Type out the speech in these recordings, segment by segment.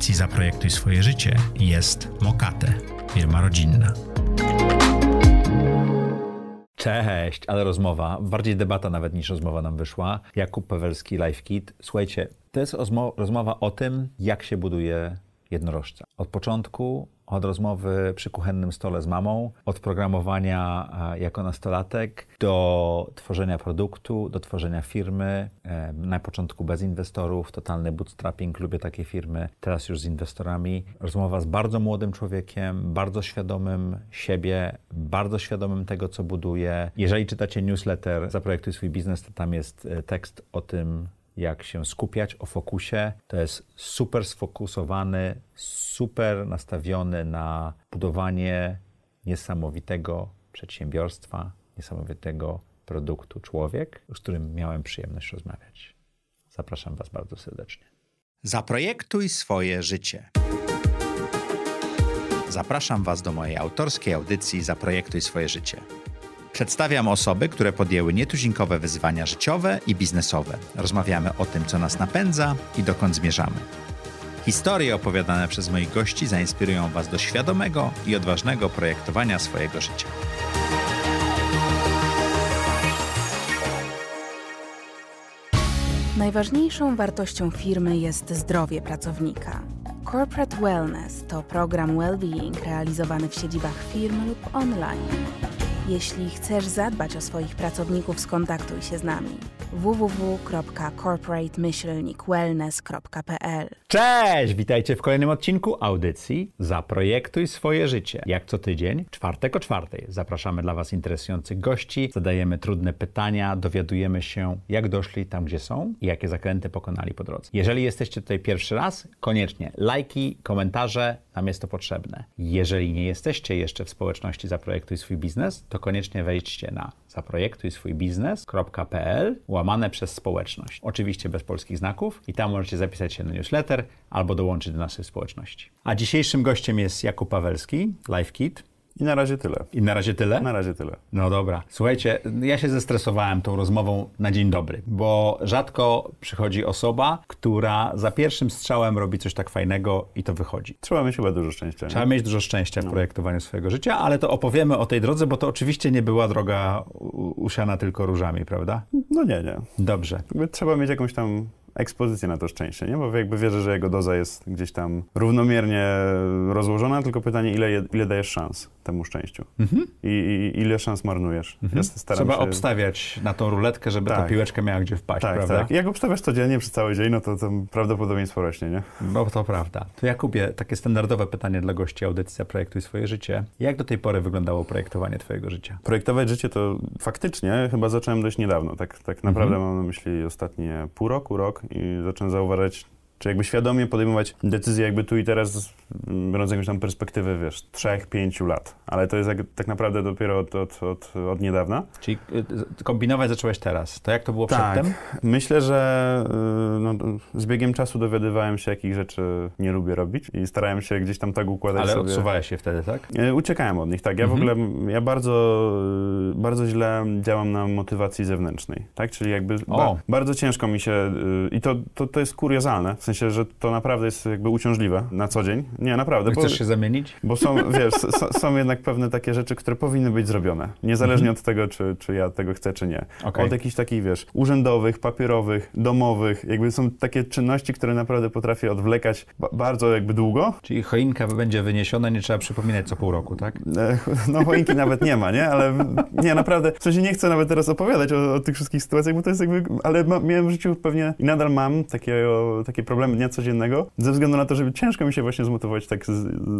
audycji Zaprojektuj swoje życie jest Mokate, firma rodzinna. Cześć, ale rozmowa, bardziej debata nawet niż rozmowa nam wyszła. Jakub Pawelski, Life Kit. Słuchajcie, to jest rozmowa o tym, jak się buduje jednorożca. Od początku, od rozmowy przy kuchennym stole z mamą, od programowania jako nastolatek, do tworzenia produktu, do tworzenia firmy. Na początku bez inwestorów, totalny bootstrapping, lubię takie firmy, teraz już z inwestorami. Rozmowa z bardzo młodym człowiekiem, bardzo świadomym siebie, bardzo świadomym tego, co buduje. Jeżeli czytacie newsletter Zaprojektuj swój biznes, to tam jest e, tekst o tym, jak się skupiać o fokusie. To jest super sfokusowany, super nastawiony na budowanie niesamowitego przedsiębiorstwa, niesamowitego produktu człowiek, z którym miałem przyjemność rozmawiać. Zapraszam Was bardzo serdecznie. Zaprojektuj swoje życie. Zapraszam Was do mojej autorskiej audycji Zaprojektuj swoje życie. Przedstawiam osoby, które podjęły nietuzinkowe wyzwania życiowe i biznesowe. Rozmawiamy o tym, co nas napędza i dokąd zmierzamy. Historie opowiadane przez moich gości zainspirują Was do świadomego i odważnego projektowania swojego życia. Najważniejszą wartością firmy jest zdrowie pracownika. Corporate Wellness to program well-being realizowany w siedzibach firm lub online. Jeśli chcesz zadbać o swoich pracowników, skontaktuj się z nami www.corporatemyślnikwellness.pl Cześć! Witajcie w kolejnym odcinku audycji Zaprojektuj swoje życie. Jak co tydzień, czwartek o czwartej. Zapraszamy dla Was interesujących gości, zadajemy trudne pytania, dowiadujemy się, jak doszli tam, gdzie są i jakie zakręty pokonali po drodze. Jeżeli jesteście tutaj pierwszy raz, koniecznie lajki, komentarze, nam jest to potrzebne. Jeżeli nie jesteście jeszcze w społeczności Zaprojektuj swój biznes, to koniecznie wejdźcie na zaprojektuj swój biznes.pl łamane przez społeczność. Oczywiście bez polskich znaków i tam możecie zapisać się na newsletter albo dołączyć do naszej społeczności. A dzisiejszym gościem jest Jakub Pawelski, LifeKit. I na razie tyle. I na razie tyle? Na razie tyle. No dobra. Słuchajcie, ja się zestresowałem tą rozmową na dzień dobry, bo rzadko przychodzi osoba, która za pierwszym strzałem robi coś tak fajnego i to wychodzi. Trzeba mieć chyba dużo szczęścia. Trzeba nie? mieć dużo szczęścia w no. projektowaniu swojego życia, ale to opowiemy o tej drodze, bo to oczywiście nie była droga usiana tylko różami, prawda? No nie, nie. Dobrze. Trzeba mieć jakąś tam ekspozycję na to szczęście, nie? Bo jakby wierzę, że jego doza jest gdzieś tam równomiernie rozłożona, tylko pytanie, ile, ile dajesz szans temu szczęściu mhm. I, I, ile szans marnujesz. Mhm. Ja Trzeba się... obstawiać na tą ruletkę, żeby tak. ta piłeczka miała gdzie wpaść, tak, prawda? Tak. Jak obstawiasz codziennie przez cały dzień, no to, to prawdopodobieństwo rośnie, nie? No to prawda. To Jakubie, takie standardowe pytanie dla gości audycji Projektuj swoje życie. Jak do tej pory wyglądało projektowanie twojego życia? Projektować życie to faktycznie chyba zacząłem dość niedawno. Tak, tak naprawdę mhm. mam na myśli ostatnie pół roku, rok i zacząłem zauważać czy jakby świadomie podejmować decyzje jakby tu i teraz, biorąc jakąś tam perspektywę, wiesz, trzech, pięciu lat. Ale to jest jak, tak naprawdę dopiero od, od, od, od niedawna. Czyli y, kombinować zacząłeś teraz. To jak to było tak. przedtem? Myślę, że y, no, z biegiem czasu dowiadywałem się, jakich rzeczy nie lubię robić i starałem się gdzieś tam tak układać Ale sobie. Ale odsuwałeś się wtedy, tak? Y, uciekałem od nich, tak. Ja mhm. w ogóle, ja bardzo, bardzo źle działam na motywacji zewnętrznej, tak? Czyli jakby ba bardzo ciężko mi się, i to, to, to jest kuriozalne, w sensie, że to naprawdę jest jakby uciążliwe na co dzień. Nie, naprawdę. Chcesz bo, się zamienić? Bo są, wiesz, są jednak pewne takie rzeczy, które powinny być zrobione. Niezależnie mhm. od tego, czy, czy ja tego chcę, czy nie. Okay. Od jakichś takich, wiesz, urzędowych, papierowych, domowych. Jakby są takie czynności, które naprawdę potrafię odwlekać bardzo jakby długo. Czyli choinka będzie wyniesiona, nie trzeba przypominać co pół roku, tak? E, no choinki nawet nie ma, nie? Ale nie, naprawdę, w sensie nie chcę nawet teraz opowiadać o, o tych wszystkich sytuacjach, bo to jest jakby, ale ma, miałem w życiu pewnie i nadal mam takie, takie problemy dnia codziennego, ze względu na to, żeby ciężko mi się właśnie zmotywować tak z,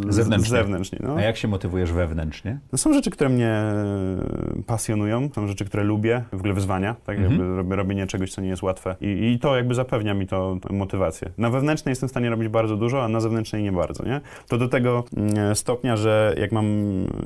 zewnętrznie. zewnętrznie no. A jak się motywujesz wewnętrznie? No są rzeczy, które mnie pasjonują, są rzeczy, które lubię, w ogóle wyzwania, tak mhm. jakby robienie czegoś, co nie jest łatwe I, i to jakby zapewnia mi to motywację. Na wewnętrznej jestem w stanie robić bardzo dużo, a na zewnętrznej nie bardzo, nie? To do tego mm, stopnia, że jak mam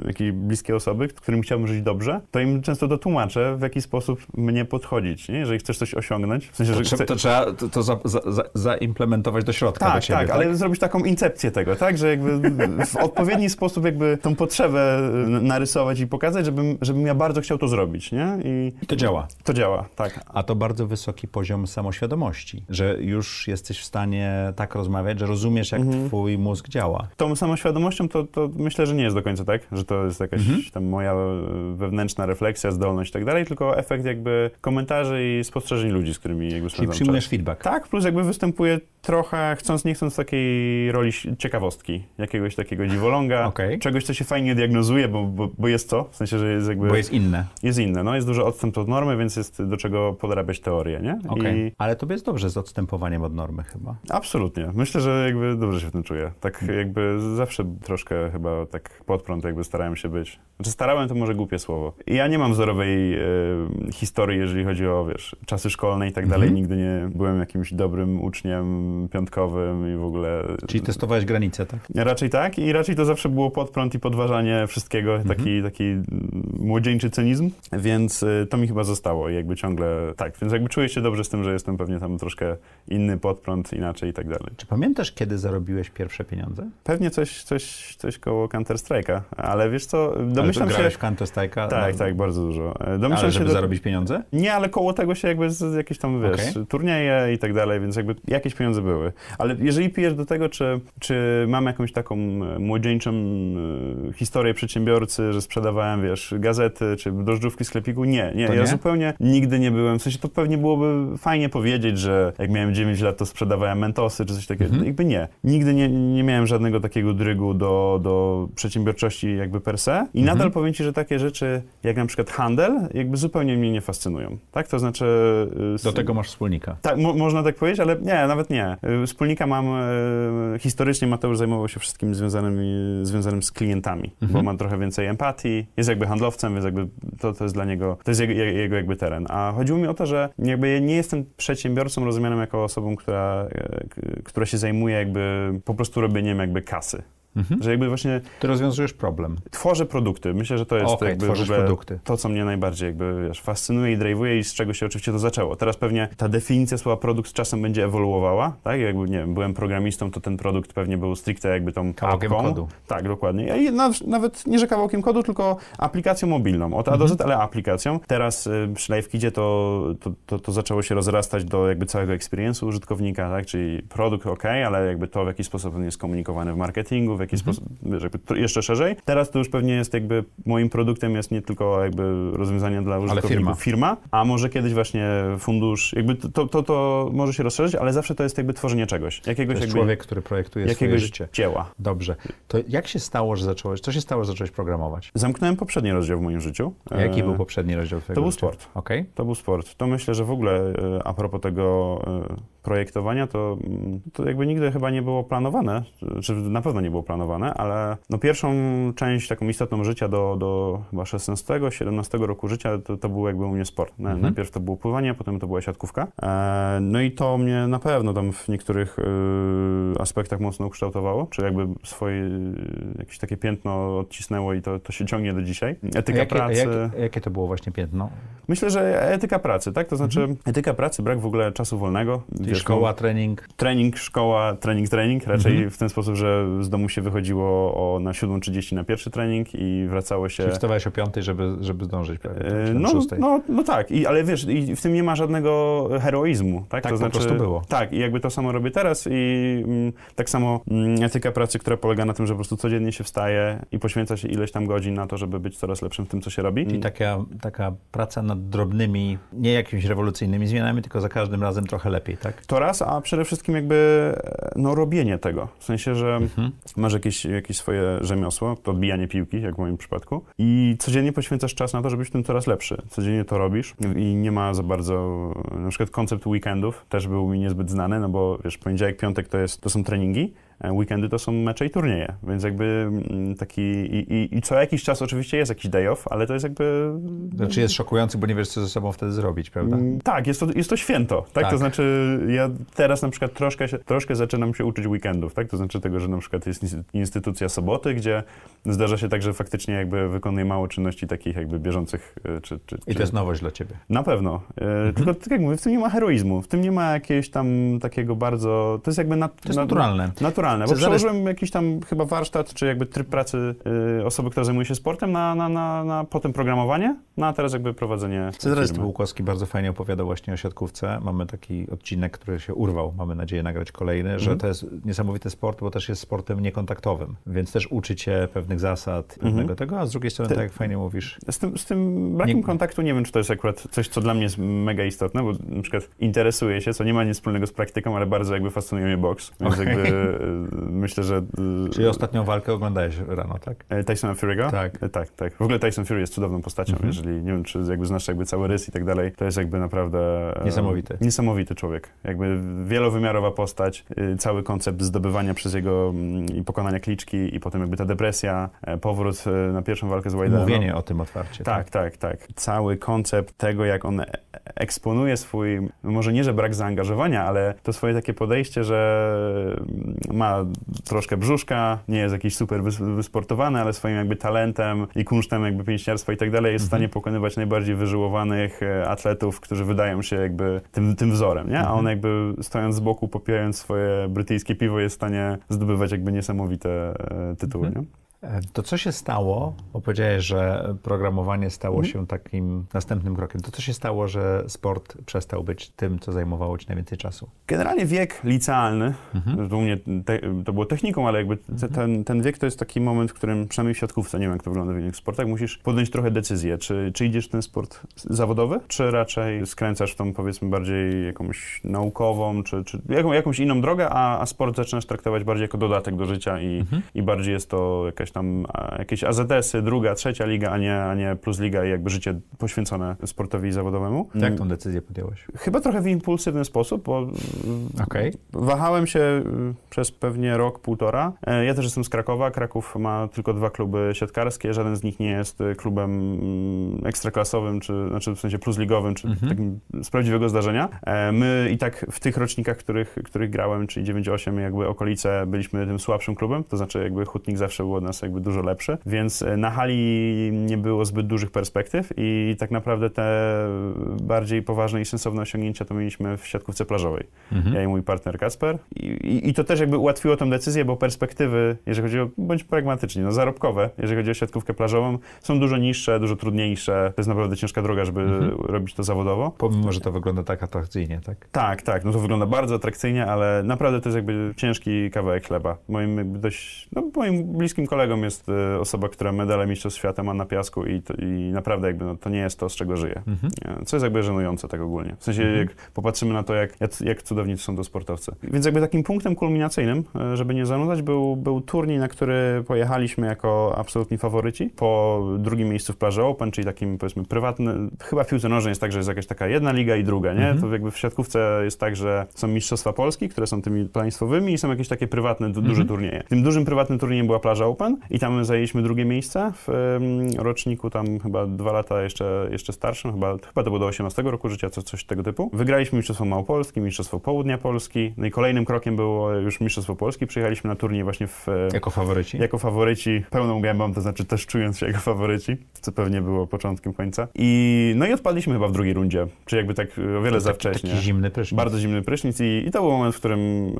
jakieś bliskie osoby, którym chciałbym żyć dobrze, to im często dotłumaczę, w jaki sposób mnie podchodzić, nie? Jeżeli chcesz coś osiągnąć. W sensie, to, że to trzeba to, to za, za, za, zaimplementować do środka tak, do ciebie, tak, tak, ale zrobić taką incepcję tego, tak, że jakby w odpowiedni sposób jakby tą potrzebę narysować i pokazać, żebym, żebym ja bardzo chciał to zrobić, nie? I to działa. to działa, tak. A to bardzo wysoki poziom samoświadomości, że już jesteś w stanie tak rozmawiać, że rozumiesz, jak Mhm. twój mózg działa. Tą samoświadomością to, to myślę, że nie jest do końca tak, że to jest jakaś Mhm. tam moja e, wewnętrzna refleksja, zdolność i tak dalej, tylko efekt jakby komentarzy i spostrzeżeń ludzi, z którymi jakby Czyli przyjmujesz czas. feedback. Tak, plus jakby występuje trochę, chcąc nie chcąc, takiej roli ciekawostki, jakiegoś takiego dziwoląga, Okej. czegoś, co się fajnie diagnozuje, bo, bo, bo jest co, w sensie, że jest jakby... Bo jest inne. jest inne, no jest duży odstęp od normy, więc jest do czego podrabiać teorię, nie? Okej. I Ale tobie jest dobrze z odstępowaniem od normy chyba. absolutnie. Myślę, że jakby dobrze się w tym czuję. Tak jakby zawsze troszkę chyba tak pod prąd jakby starałem się być. Znaczy starałem to może głupie słowo. Ja nie mam wzorowej e, historii, jeżeli chodzi o, wiesz, czasy szkolne i tak dalej. Mhm. Nigdy nie byłem jakimś dobrym uczniem piątkowym i w ogóle... Czyli testowałeś granice, tak? Raczej tak i raczej to zawsze było pod prąd i podważanie wszystkiego, Mhm. taki, taki młodzieńczy cynizm, więc y, to mi chyba zostało i jakby ciągle tak, więc jakby czuję się dobrze z tym, że jestem pewnie tam troszkę inny pod prąd, inaczej i tak dalej. Czy pamiętasz, kiedy zarobiłeś pierwsze pieniądze? Pewnie coś, coś, coś koło Counter-Strike'a, ale wiesz co, Ale domyślam to się... w Counter Strike'a? Tak, no, tak, bardzo dużo. E, Domyślam Ale się, żeby do- zarobić pieniądze? Nie, ale koło tego się jakby z jakieś tam, wiesz, Okej. turnieje i tak dalej, więc jakby jakieś pieniądze były. Ale jeżeli pijesz do tego, czy, czy mam jakąś taką e, młodzieńczą e, historię przedsiębiorcy, że sprzedawałem, wiesz, gazety, czy drożdżówki sklepiku, nie, nie, To ja nie? zupełnie nigdy nie byłem, w sensie to pewnie byłoby fajnie powiedzieć, że jak miałem 9 lat, to sprzedawałem mentosy, czy coś takiego, Mhm. jakby nie. Nigdy nie, nie miałem żadnego takiego drygu do, do przedsiębiorczości jakby per se i Mhm. nadal powiem ci, że takie rzeczy, jak na przykład handel, jakby zupełnie mnie nie fascynują, tak? To znaczy... s- Do tego masz wspólnika. tak, mo można tak powiedzieć, ale nie, nawet nie. Wspólnika mam, y, historycznie Mateusz zajmował się wszystkim związanym, związanym z klientami, Mhm. bo ma trochę więcej empatii, jest jakby handlowcem, więc jakby to, to jest dla niego, to jest jego, jego jakby teren. A chodziło mi o to, że jakby ja nie jestem przedsiębiorcą rozumianym jako osobą, która, k- która się zajmuje jakby po prostu robieniem jakby kasy. Mhm. Że jakby właśnie Ty rozwiązujesz problem. tworzę produkty. Myślę, że to jest Okej, jakby tworzysz produkty. to, co mnie najbardziej jakby, wiesz, fascynuje i drive'uje i z czego się oczywiście to zaczęło. Teraz pewnie ta definicja słowa produkt z czasem będzie ewoluowała, tak? Jakby, nie wiem, byłem programistą, to ten produkt pewnie był stricte jakby tą Kawałkiem apką. kodu. Tak, dokładnie. I na, nawet nie, że kawałkiem kodu, tylko aplikacją mobilną. Od A do Z, ale aplikacją. Teraz y, przy LiveKidzie to, to, to, to zaczęło się rozrastać do jakby całego experience'u użytkownika, tak? Czyli produkt ok, ale jakby to, w jaki sposób on jest komunikowany w marketingu, w jaki sposób, wiesz, jakby jeszcze szerzej. Teraz to już pewnie jest jakby, moim produktem jest nie tylko jakby rozwiązanie dla użytkowników, firma. firma, a może kiedyś właśnie fundusz, jakby to, to, to, może się rozszerzyć, ale zawsze to jest jakby tworzenie czegoś, jakiegoś jakby, człowiek, który projektuje swoje jakiegoś życie. dzieła. Dobrze. To jak się stało, że zacząłeś, co się stało, że zacząłeś programować? Zamknąłem poprzedni rozdział w moim życiu. A Jaki E, był poprzedni rozdział to był życia? sport. Okej. To był sport. To myślę, że w ogóle e, a propos tego e, projektowania, to, to jakby nigdy chyba nie było planowane, czy na pewno nie było planowane, ale no pierwszą część taką istotną życia do, do chyba 16-17 roku życia to, to był jakby u mnie sport. Mhm. Najpierw to było pływanie, potem to była siatkówka. E, no i to mnie na pewno tam w niektórych e, aspektach mocno ukształtowało, czy jakby swoje e, jakieś takie piętno odcisnęło i to, to się ciągnie do dzisiaj. Etyka jakie, pracy. jakie, jakie to było właśnie piętno? Myślę, że etyka pracy, tak? To znaczy etyka pracy, brak w ogóle czasu wolnego. Czyli Wiesz, szkoła, no, trening. Trening, szkoła, trening, trening. Raczej Mhm. w ten sposób, że z domu się wychodziło o, na 7.30 na pierwszy trening i wracało się... Czyli wstawałeś o piątej, żeby, żeby zdążyć prawie. Tak, czy No, no, no tak, I, ale wiesz, i w tym nie ma żadnego heroizmu, tak? Tak po prostu było. Tak, i jakby to samo robię teraz i mm, tak samo mm, etyka pracy, która polega na tym, że po prostu codziennie się wstaje i poświęca się ileś tam godzin na to, żeby być coraz lepszym w tym, co się robi. Czyli taka, taka praca nad drobnymi, nie jakimiś rewolucyjnymi zmianami, tylko za każdym razem trochę lepiej, tak? To raz, a przede wszystkim jakby e, no, robienie tego. W sensie, że Mhm. masz jakieś, jakieś swoje rzemiosło, to odbijanie piłki, jak w moim przypadku, i codziennie poświęcasz czas na to, żeby być w tym coraz lepszy. Codziennie to robisz i nie ma za bardzo, na przykład koncept weekendów też był mi niezbyt znany, no bo wiesz, poniedziałek, piątek to, jest, to są treningi, weekendy to są mecze i turnieje, więc jakby mm, taki i, i, i co jakiś czas oczywiście jest jakiś day off, ale to jest jakby... Znaczy jest szokujący, bo nie wiesz, co ze sobą wtedy zrobić, prawda? Mm, Tak, jest to, jest to święto, tak? Tak. To znaczy, ja teraz na przykład troszkę, troszkę zaczynam się uczyć weekendów, tak? To znaczy tego, że na przykład jest ins- instytucja soboty, gdzie zdarza się tak, że faktycznie jakby wykonuję mało czynności takich jakby bieżących, e, czy... czy, I to jest nowość dla ciebie. Na pewno. E, Tylko tak jak mówię, w tym nie ma heroizmu, w tym nie ma jakiegoś tam takiego bardzo... To jest jakby... Nat, To jest nat- naturalne. Naturalne. Idealne, bo przełożyłem jakiś tam chyba warsztat, czy jakby tryb pracy y, osoby, która zajmuje się sportem na, na, na, na potem programowanie, no a teraz jakby prowadzenie Cezary. Stybułkowski bardzo fajnie opowiadał właśnie o siatkówce. Mamy taki odcinek, który się urwał. Mamy nadzieję nagrać kolejny, że Mhm. to jest niesamowity sport, bo też jest sportem niekontaktowym. Więc też uczy cię pewnych zasad, pewnego Mhm. tego, a z drugiej strony, Ty- tak jak fajnie mówisz, Z tym, z tym brakiem Nie- kontaktu nie wiem, czy to jest akurat coś, co dla mnie jest mega istotne, bo na przykład interesuję się, co nie ma nic wspólnego z praktyką, ale bardzo jakby fascynuje mnie boks, więc Okej. jakby myślę, że... y, czyli ostatnią walkę oglądałeś rano, tak? e, Tysona Fury'ego? Tak. E, Tak, tak. W ogóle Tyson Fury jest cudowną postacią, Mhm. jeżeli, nie wiem, czy jakby znasz jakby cały rys i tak dalej, to jest jakby naprawdę... e, Niesamowity. Niesamowity człowiek. Jakby wielowymiarowa postać, y, cały koncept zdobywania przez jego mm, i pokonania kliczki i potem jakby ta depresja, powrót na pierwszą walkę z Wilderem. Mówienie o tym otwarcie. Tak, tak, tak. Cały koncept tego, jak on eksponuje swój, może nie, że brak zaangażowania, ale to swoje takie podejście, że mm, ma troszkę brzuszka, nie jest jakiś super wys- wysportowany, ale swoim jakby talentem i kunsztem jakby pięściarstwa i tak dalej jest w stanie pokonywać najbardziej wyżyłowanych e, atletów, którzy wydają się jakby tym, tym wzorem, nie? A on jakby stojąc z boku, popijając swoje brytyjskie piwo jest w stanie zdobywać jakby niesamowite e, tytuły, nie? To co się stało, bo powiedziałeś, że programowanie stało Mhm. się takim następnym krokiem. To co się stało, że sport przestał być tym, co zajmowało ci najwięcej czasu? Generalnie wiek licealny, Mhm. to, u mnie te, to było techniką, ale jakby te, ten, ten wiek to jest taki moment, w którym przynajmniej w siatkówce, nie wiem jak to wygląda w innych sportach, musisz podjąć trochę decyzję, czy, czy idziesz w ten sport zawodowy, czy raczej skręcasz w tą powiedzmy bardziej jakąś naukową, czy, czy jaką, jakąś inną drogę, a, a sport zaczynasz traktować bardziej jako dodatek do życia i, Mhm. i bardziej jest to jakaś tam jakieś AZS-y, druga, trzecia liga, a nie, a nie plus liga i jakby życie poświęcone sportowi zawodowemu. Jak Tak tą decyzję podjąłeś? Chyba trochę w impulsywny sposób, bo Okej. Wahałem się y, przez pewnie rok, półtora. E, Ja też jestem z Krakowa. Kraków ma tylko dwa kluby siatkarskie. Żaden z nich nie jest y, klubem mm, ekstraklasowym, czy znaczy w sensie plusligowym, czy Mhm. takim z prawdziwego zdarzenia. E, My i tak w tych rocznikach, których, których grałem, czyli 9-8, jakby okolice, byliśmy tym słabszym klubem. To znaczy jakby Hutnik zawsze był od nas jakby dużo lepszy. Więc e, na hali nie było zbyt dużych perspektyw i tak naprawdę te bardziej poważne i sensowne osiągnięcia to mieliśmy w siatkówce plażowej Mhm. ja i mój partner Kasper. I, i, I to też jakby ułatwiło tę decyzję, bo perspektywy, jeżeli chodzi o, bądź pragmatycznie, no zarobkowe, jeżeli chodzi o siatkówkę plażową, są dużo niższe, dużo trudniejsze. To jest naprawdę ciężka droga, żeby Mhm. robić to zawodowo. Pomimo, że to wygląda tak atrakcyjnie, tak? Tak, tak, no to wygląda bardzo atrakcyjnie, ale naprawdę to jest jakby ciężki kawałek chleba. Moim dość, no moim bliskim kolegą jest e, osoba, która medale Mistrzostw Świata ma na piasku i, to, i naprawdę jakby no, to nie jest to, z czego żyje. Mhm. Co jest jakby żenujące tak ogólnie. W sensie Mhm. jak popatrzymy na to, jak, jak, cudowni są to sportowcy. Więc jakby takim punktem kulminacyjnym, e, żeby nie zanudzać, był, był turniej, na który pojechaliśmy jako absolutni faworyci. Po drugim miejscu w Plaży Open, czyli takim powiedzmy prywatnym, chyba w piłce nożnej jest tak, że jest jakaś taka jedna liga i druga, nie? Mhm. To jakby w siatkówce jest tak, że są Mistrzostwa Polski, które są tymi państwowymi i są jakieś takie prywatne, du- duże Mhm. turnieje. Tym dużym prywatnym turniejem była Plaża Open i tam zajęliśmy drugie miejsce w roczniku tam chyba dwa lata jeszcze, jeszcze starszym, chyba, chyba to było do 18 roku życia, co, coś tego typu. Wygraliśmy Mistrzostwo Małopolskie, Mistrzostwo Południa Polski, no i kolejnym krokiem było już Mistrzostwo Polski. Przyjechaliśmy na turniej właśnie w, e, Jako faworyci? jako faworyci, pełną gębą, to znaczy też czując się jako faworyci, co pewnie było początkiem końca. I, no i odpadliśmy chyba w drugiej rundzie, czyli jakby tak e, o wiele za taki, wcześnie. taki zimny prysznic. Bardzo zimny prysznic i, i to był moment, w którym e,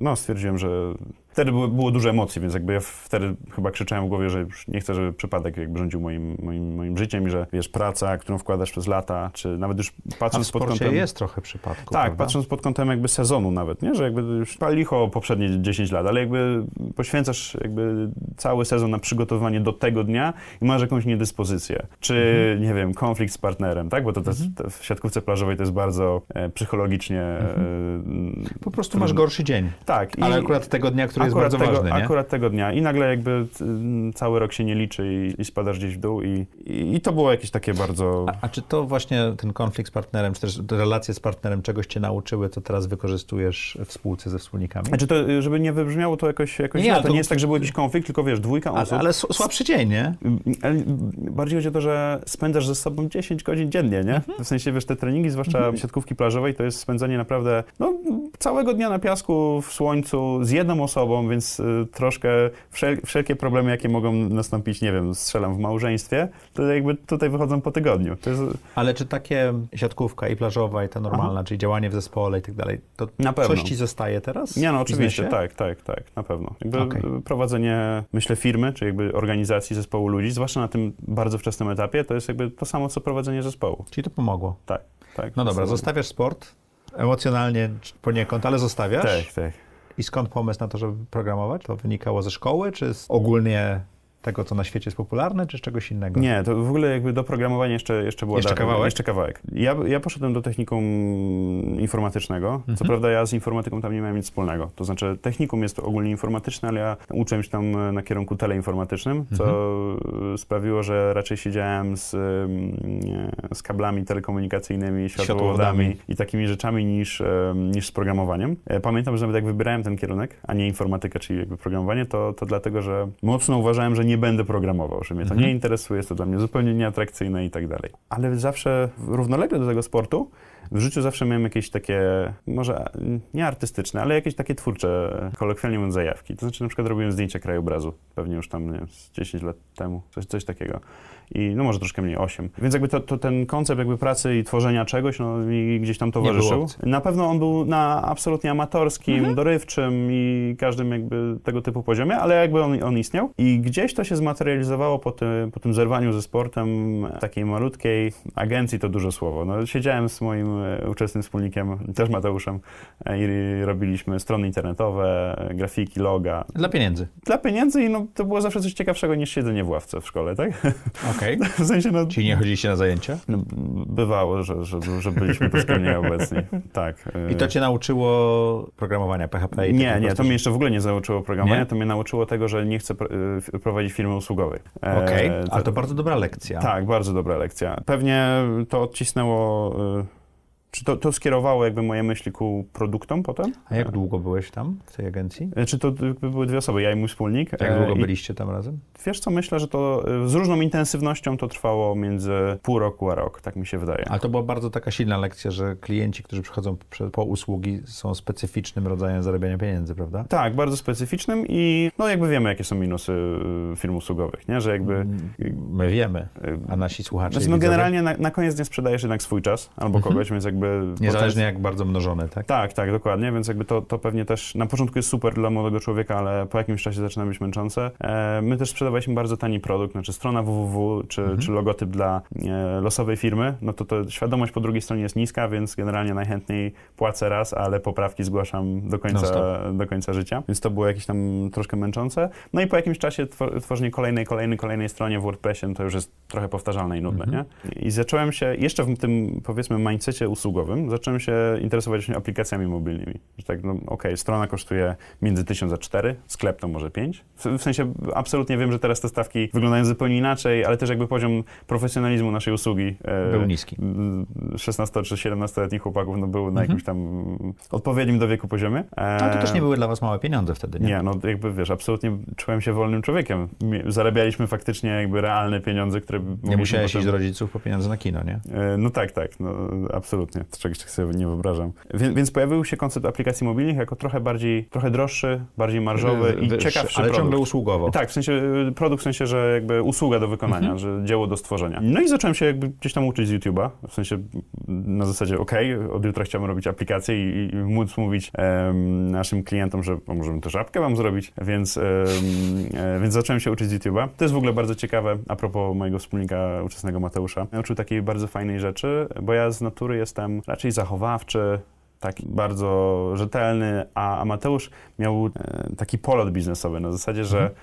no, stwierdziłem, że wtedy było, było dużo emocji, więc jakby ja wtedy chyba krzyczałem w głowie, że już nie chcę, żeby przypadek jakby rządził moim, moim, moim życiem i że wiesz, praca, którą wkładasz przez lata, czy nawet już patrząc pod kątem... jest trochę przypadku, Tak, prawda? patrząc pod kątem jakby sezonu nawet, nie? Że jakby już licho poprzednie 10 lat, ale jakby poświęcasz jakby cały sezon na przygotowanie do tego dnia i masz jakąś niedyspozycję. Czy, nie wiem, konflikt z partnerem, tak? Bo to, to, to w siatkówce plażowej to jest bardzo e, psychologicznie... E, Po prostu masz gorszy dzień. tak. Ale akurat tego dnia, który jest akurat bardzo tego, ważny, nie? Akurat tego dnia. I nagle jakby y, cały rok się nie liczy i, i spadasz gdzieś w dół i, i, i to było jakieś takie bardzo... A, a czy to właśnie ten konflikt z partnerem, czy też te relacje z partnerem czegoś cię nauczyły, co teraz wykorzystujesz w spółce ze wspólnikami? Znaczy to, y, żeby nie wybrzmiało to jakoś, jakoś Nie, ale to to- nie jest tak, że był jakiś konflikt, tylko wiesz, dwójka ale, osób. ale s- słabszy dzień, nie? Ale bardziej chodzi o to, że spędzasz ze sobą 10 godzin dziennie, nie? W sensie, wiesz, te treningi, zwłaszcza siatkówki plażowej, to jest spędzanie naprawdę, no, całego dnia na piasku, w słońcu, z jedną osobą, sobą, więc y, troszkę wszel wszelkie problemy, jakie mogą nastąpić, nie wiem, strzelam w małżeństwie, to jakby tutaj wychodzą po tygodniu. Jest... Ale czy takie siatkówka i plażowa i ta normalna, Aha. czyli działanie w zespole i tak dalej, to na pewno. coś ci zostaje teraz? Nie, no oczywiście, tak, tak, tak, na pewno. Okay. prowadzenie, myślę, firmy, czy jakby organizacji zespołu ludzi, zwłaszcza na tym bardzo wczesnym etapie, to jest jakby to samo, co prowadzenie zespołu. Czyli to pomogło. Tak, tak. No dobra, zostawiasz sport, emocjonalnie poniekąd, ale zostawiasz. Tak, tak. I skąd pomysł na to, żeby programować? To wynikało ze szkoły, czy ogólnie tego, co na świecie jest popularne, czy z czegoś innego? Nie, to w ogóle jakby do programowania jeszcze, jeszcze było jeszcze kawałek? Jeszcze kawałek. Ja, ja poszedłem do technikum informatycznego. Mhm. Co prawda ja z informatyką tam nie miałem nic wspólnego. To znaczy technikum jest ogólnie informatyczne, ale ja uczyłem się tam na kierunku teleinformatycznym, co mhm. sprawiło, że raczej siedziałem z, z kablami telekomunikacyjnymi, światłowodami, światłowodami i takimi rzeczami niż, niż z programowaniem. E, pamiętam, że nawet jak wybierałem ten kierunek, a nie informatykę, czyli jakby programowanie, to, to dlatego, że mocno uważałem, że nie nie będę programował, że mnie to mhm. nie interesuje, jest to dla mnie zupełnie nieatrakcyjne i tak dalej. Ale zawsze równolegle do tego sportu w życiu zawsze miałem jakieś takie, może nie artystyczne, ale jakieś takie twórcze, kolokwialnie mówiąc, zajawki. To znaczy na przykład robiłem zdjęcia krajobrazu, pewnie już tam, nie wiem, 10 lat temu, coś, coś takiego i no może troszkę mniej, 8. Więc jakby to, to, ten koncept jakby pracy i tworzenia czegoś no, mi gdzieś tam towarzyszył. Na pewno on był na absolutnie amatorskim, mhm. dorywczym i każdym jakby tego typu poziomie, ale jakby on, on istniał. I gdzieś to się zmaterializowało po, ty, po tym zerwaniu ze sportem takiej malutkiej agencji, to dużo słowo. No, siedziałem z moim uczestnym wspólnikiem, też Mateuszem e, i robiliśmy strony internetowe, grafiki, loga. Dla pieniędzy. Dla pieniędzy i no, to było zawsze coś ciekawszego niż siedzenie w ławce w szkole, tak? Okej. Okay. W sensie, no... Czyli nie chodziliście na zajęcia? No, bywało, że, że, że byliśmy tu wspólnie obecni. Tak. I to cię nauczyło programowania PHP? I nie, nie, to mnie jeszcze w ogóle nie nauczyło programowania, nie? to mnie nauczyło tego, że nie chcę prowadzić firmy usługowej. E, Okej, okay. ale to bardzo dobra lekcja. Tak, bardzo dobra lekcja. Pewnie to odcisnęło czy to, to skierowało jakby moje myśli ku produktom potem? A jak długo byłeś tam, w tej agencji? E, czy to były dwie osoby, ja i mój wspólnik. Jak długo e, byliście tam razem? Wiesz co, myślę, że to e, z różną intensywnością to trwało między pół roku a rok, tak mi się wydaje. Ale to była bardzo taka silna lekcja, że klienci, którzy przychodzą po usługi są specyficznym rodzajem zarabiania pieniędzy, prawda? Tak, bardzo specyficznym i no jakby wiemy, jakie są minusy firm usługowych, nie? Że jakby... Mm, my wiemy, a nasi słuchacze Znaczy, no generalnie na, na, koniec nie sprzedajesz jednak swój czas albo mhm. kogoś, więc jakby jakby... Niezależnie jak bardzo mnożone, tak? Tak, tak, dokładnie, więc jakby to, to pewnie też na początku jest super dla młodego człowieka, ale po jakimś czasie zaczyna być męczące. E, my też sprzedawaliśmy bardzo tani produkt, znaczy strona www, czy, mhm. czy logotyp dla e, losowej firmy, no to, to świadomość po drugiej stronie jest niska, więc generalnie najchętniej płacę raz, ale poprawki zgłaszam do końca, do końca życia, więc to było jakieś tam troszkę męczące. No i po jakimś czasie tworzenie kolejnej, kolejnej, kolejnej stronie w WordPressie, no to już jest trochę powtarzalne i nudne, mhm. nie? I zacząłem się jeszcze w tym, powiedzmy, mindsetie usługowym, zacząłem się interesować aplikacjami mobilnymi. Że tak, no okej, okay, strona kosztuje między 1000 a 4, sklep to może 5. W, w, sensie absolutnie wiem, że teraz te stawki wyglądają zupełnie inaczej, ale też jakby poziom profesjonalizmu naszej usługi e, był niski. 16 czy 17-letnich chłopaków no, był na mhm. jakimś tam odpowiednim do wieku poziomie. E, ale to też nie były dla was małe pieniądze wtedy, nie? Nie, no jakby wiesz, absolutnie czułem się wolnym człowiekiem. Zarabialiśmy faktycznie jakby realne pieniądze, które... Nie musiałeś potem... iść do rodziców po pieniądze na kino, nie? E, no tak, tak, no absolutnie. Czegoś tak sobie nie wyobrażam. Więc, więc, pojawił się koncept aplikacji mobilnych jako trochę bardziej, trochę droższy, bardziej marżowy i ciekawszy Ale produkt. ciągle usługowo. Tak, w sensie y, produkt w sensie, że jakby usługa do wykonania, mhm. że dzieło do stworzenia. No i zacząłem się jakby gdzieś tam uczyć z YouTube'a, w sensie na zasadzie, ok, od jutra chciałbym robić aplikację i, i móc mówić um, naszym klientom, że możemy to żabkę wam zrobić, więc, um, e, więc zacząłem się uczyć z YouTube'a. To jest w ogóle bardzo ciekawe, a propos mojego wspólnika uczestnego Mateusza. Nauczył takiej bardzo fajnej rzeczy, bo ja z natury jestem raczej zachowawczy, taki bardzo rzetelny, a Mateusz miał e, taki polot biznesowy na zasadzie, że mhm.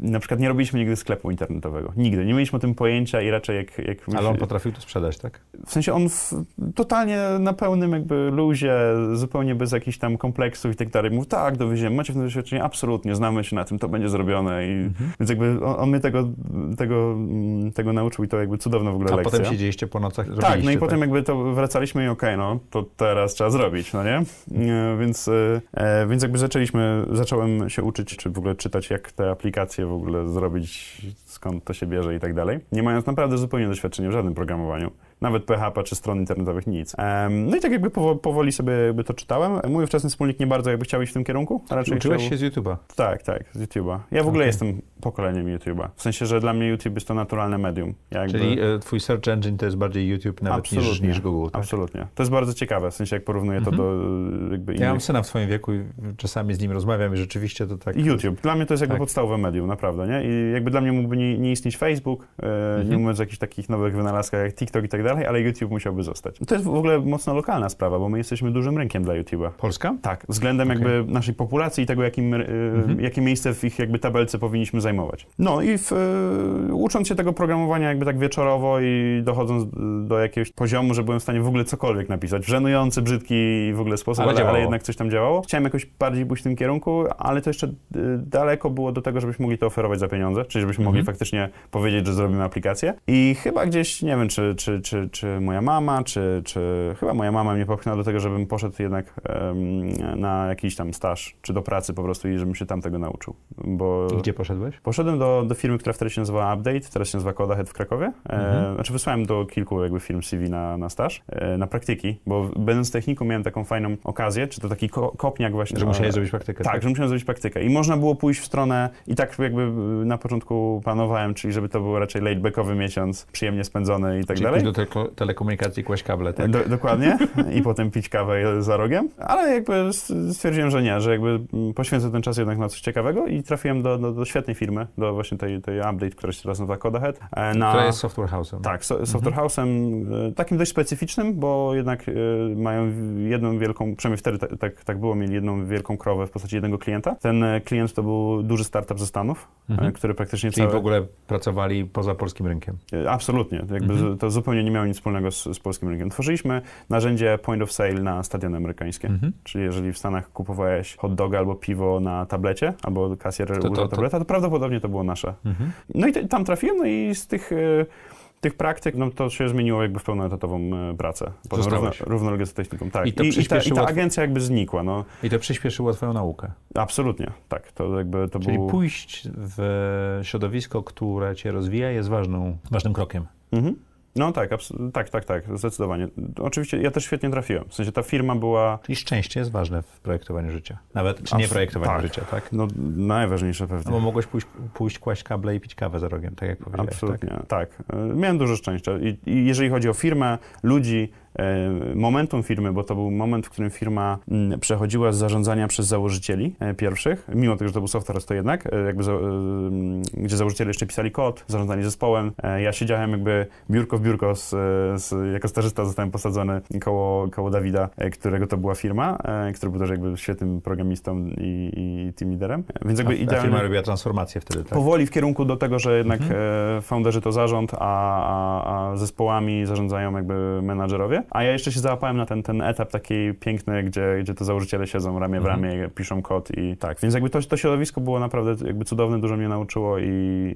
Na przykład nie robiliśmy nigdy sklepu internetowego. Nigdy. Nie mieliśmy o tym pojęcia i raczej jak... jak Ale on potrafił to sprzedać, tak? W sensie on w, totalnie na pełnym jakby luzie, zupełnie bez jakichś tam kompleksów i tak dalej. Mówił, tak, dowieziemy, macie w tym doświadczenie? Absolutnie, znamy się na tym, to będzie zrobione. I, mhm. Więc jakby on, on, mnie tego, tego, tego nauczył i to jakby cudowna w ogóle A lekcja. potem siedzieliście po nocach, Tak, no i tak? potem jakby to wracaliśmy i okej, okay, no to teraz trzeba zrobić, no nie? E, więc, e, więc jakby zaczęliśmy, zacząłem się uczyć, czy w ogóle czytać, jak te aplikacje w ogóle zrobić skąd to się bierze i tak dalej. Nie mając naprawdę zupełnie doświadczenia w żadnym programowaniu nawet PHP czy stron internetowych, nic. No i tak jakby powoli sobie jakby to czytałem. Mój wczesny wspólnik nie bardzo jakby chciał iść w tym kierunku. A raczej Uczyłeś chciał... się z YouTube'a? Tak, tak, z YouTube'a. Ja w ogóle okay. jestem pokoleniem YouTube'a. W sensie, że dla mnie YouTube jest to naturalne medium. Jakby... Czyli e, twój search engine to jest bardziej YouTube nawet niż, niż Google, tak? Absolutnie. To jest bardzo ciekawe, w sensie jak porównuję to mhm. do jakby innych... Ja mam syna w swoim wieku i czasami z nim rozmawiam i rzeczywiście to tak... YouTube. Dla mnie to jest jakby tak. podstawowe medium, naprawdę, nie? I jakby dla mnie mógłby nie, nie istnieć Facebook, e, mhm. nie mówiąc o jakichś takich nowych wynalazkach jak TikTok i tak dalej, ale YouTube musiałby zostać. To jest w ogóle mocno lokalna sprawa, bo my jesteśmy dużym rynkiem dla YouTube'a. Polska? Tak, względem okay. jakby naszej populacji i tego, jakim, mhm. jakie miejsce w ich jakby tabelce powinniśmy zajmować. No i w, y, ucząc się tego programowania jakby tak wieczorowo i dochodząc do jakiegoś poziomu, że byłem w stanie w ogóle cokolwiek napisać, w żenujący, brzydki i w ogóle sposób, ale, ale, ale jednak coś tam działało. Chciałem jakoś bardziej pójść w tym kierunku, ale to jeszcze daleko było do tego, żebyśmy mogli to oferować za pieniądze, czyli żebyśmy mhm. mogli faktycznie powiedzieć, że zrobimy aplikację. I chyba gdzieś, nie wiem, czy, czy, czy, czy moja mama, czy, czy chyba moja mama mnie popchnęła do tego, żebym poszedł jednak um, na jakiś tam staż, czy do pracy po prostu i żebym się tam tego nauczył. Bo I gdzie poszedłeś? Poszedłem do, do firmy, która wtedy się nazywała Update, teraz się nazywa Codahead w Krakowie. E, mhm. E, znaczy wysłałem do kilku jakby firm CV na, na staż, e, na praktyki, bo będąc techniką miałem taką fajną okazję, czy to taki ko kopniak właśnie. Że musiałeś zrobić praktykę. Tak, tak, że musiałem zrobić praktykę. I można było pójść w stronę, i tak jakby na początku planowałem, czyli żeby to był raczej laid-backowy miesiąc, przyjemnie spędzony i tak czyli dalej. do te telekomunikacji kłaść kable, tak? Do, dokładnie. I potem pić kawę za rogiem. Ale jakby stwierdziłem, że nie, że jakby poświęcę ten czas jednak na coś ciekawego i trafiłem do, do, do świetnej firmy, do właśnie tej, tej update, która się teraz nazywa Codahead. E, na, która jest software house'em. Tak, so, software mhm. house'em e, takim dość specyficznym, bo jednak e, mają jedną wielką, przynajmniej wtedy tak, tak, tak było, mieli jedną wielką krowę w postaci jednego klienta. Ten klient to był duży startup ze Stanów, mhm. który praktycznie Czyli całe... w ogóle pracowali poza polskim rynkiem. Absolutnie. Jakby mhm. To zupełnie nie miało nic wspólnego z, z polskim rynkiem. Tworzyliśmy narzędzie point of sale na stadiony amerykańskie. Mhm. Czyli jeżeli w Stanach kupowałeś hot dog albo piwo na tablecie, albo kasjer to, używał to, tableta, to prawdopodobnie to było nasze. Mhm. No i tam trafiłem, no i z tych e, tych praktyk, no to się zmieniło jakby w pełnoetatową e, pracę. Równo, równolegle z techniką, tak. I, to I, i, ta, I ta agencja jakby znikła, no. I to przyspieszyło twoją naukę. Absolutnie, tak. To jakby to Czyli był... pójść w środowisko, które cię rozwija jest ważną, ważnym krokiem. Mhm. No tak, tak, tak, tak, zdecydowanie. Oczywiście ja też świetnie trafiłem. W sensie ta firma była... Czyli szczęście jest ważne w projektowaniu życia. Nawet, czy nie projektowaniu tak. życia, tak? No najważniejsze pewnie. No bo mogłeś pójść, pójść kłaść kable i pić kawę za rogiem, tak jak powiedziałeś. Absolutnie, tak. tak. Miałem dużo szczęścia. I, I jeżeli chodzi o firmę, ludzi, momentum firmy, bo to był moment, w którym firma mm, przechodziła z zarządzania przez założycieli e, pierwszych, mimo tego, że to był software, to jednak, e, jakby, mm, gdzie założyciele jeszcze pisali kod, zarządzanie zespołem. Ja siedziałem jakby biurko w biurko, z, z, jako stażysta zostałem posadzony koło, koło Dawida, którego to była firma, który był też jakby świetnym programistą i, i team leaderem. Więc jakby a, idealnie, a firma robiła transformację wtedy, tak? Powoli w kierunku do tego, że jednak mhm. founderzy to zarząd, a, a, a zespołami zarządzają jakby menadżerowie. A ja jeszcze się załapałem na ten, ten etap taki piękny, gdzie, gdzie te założyciele siedzą ramię w mhm. ramię, mhm. piszą kod i tak. Więc jakby to, to środowisko było naprawdę jakby cudowne, dużo mnie nauczyło i,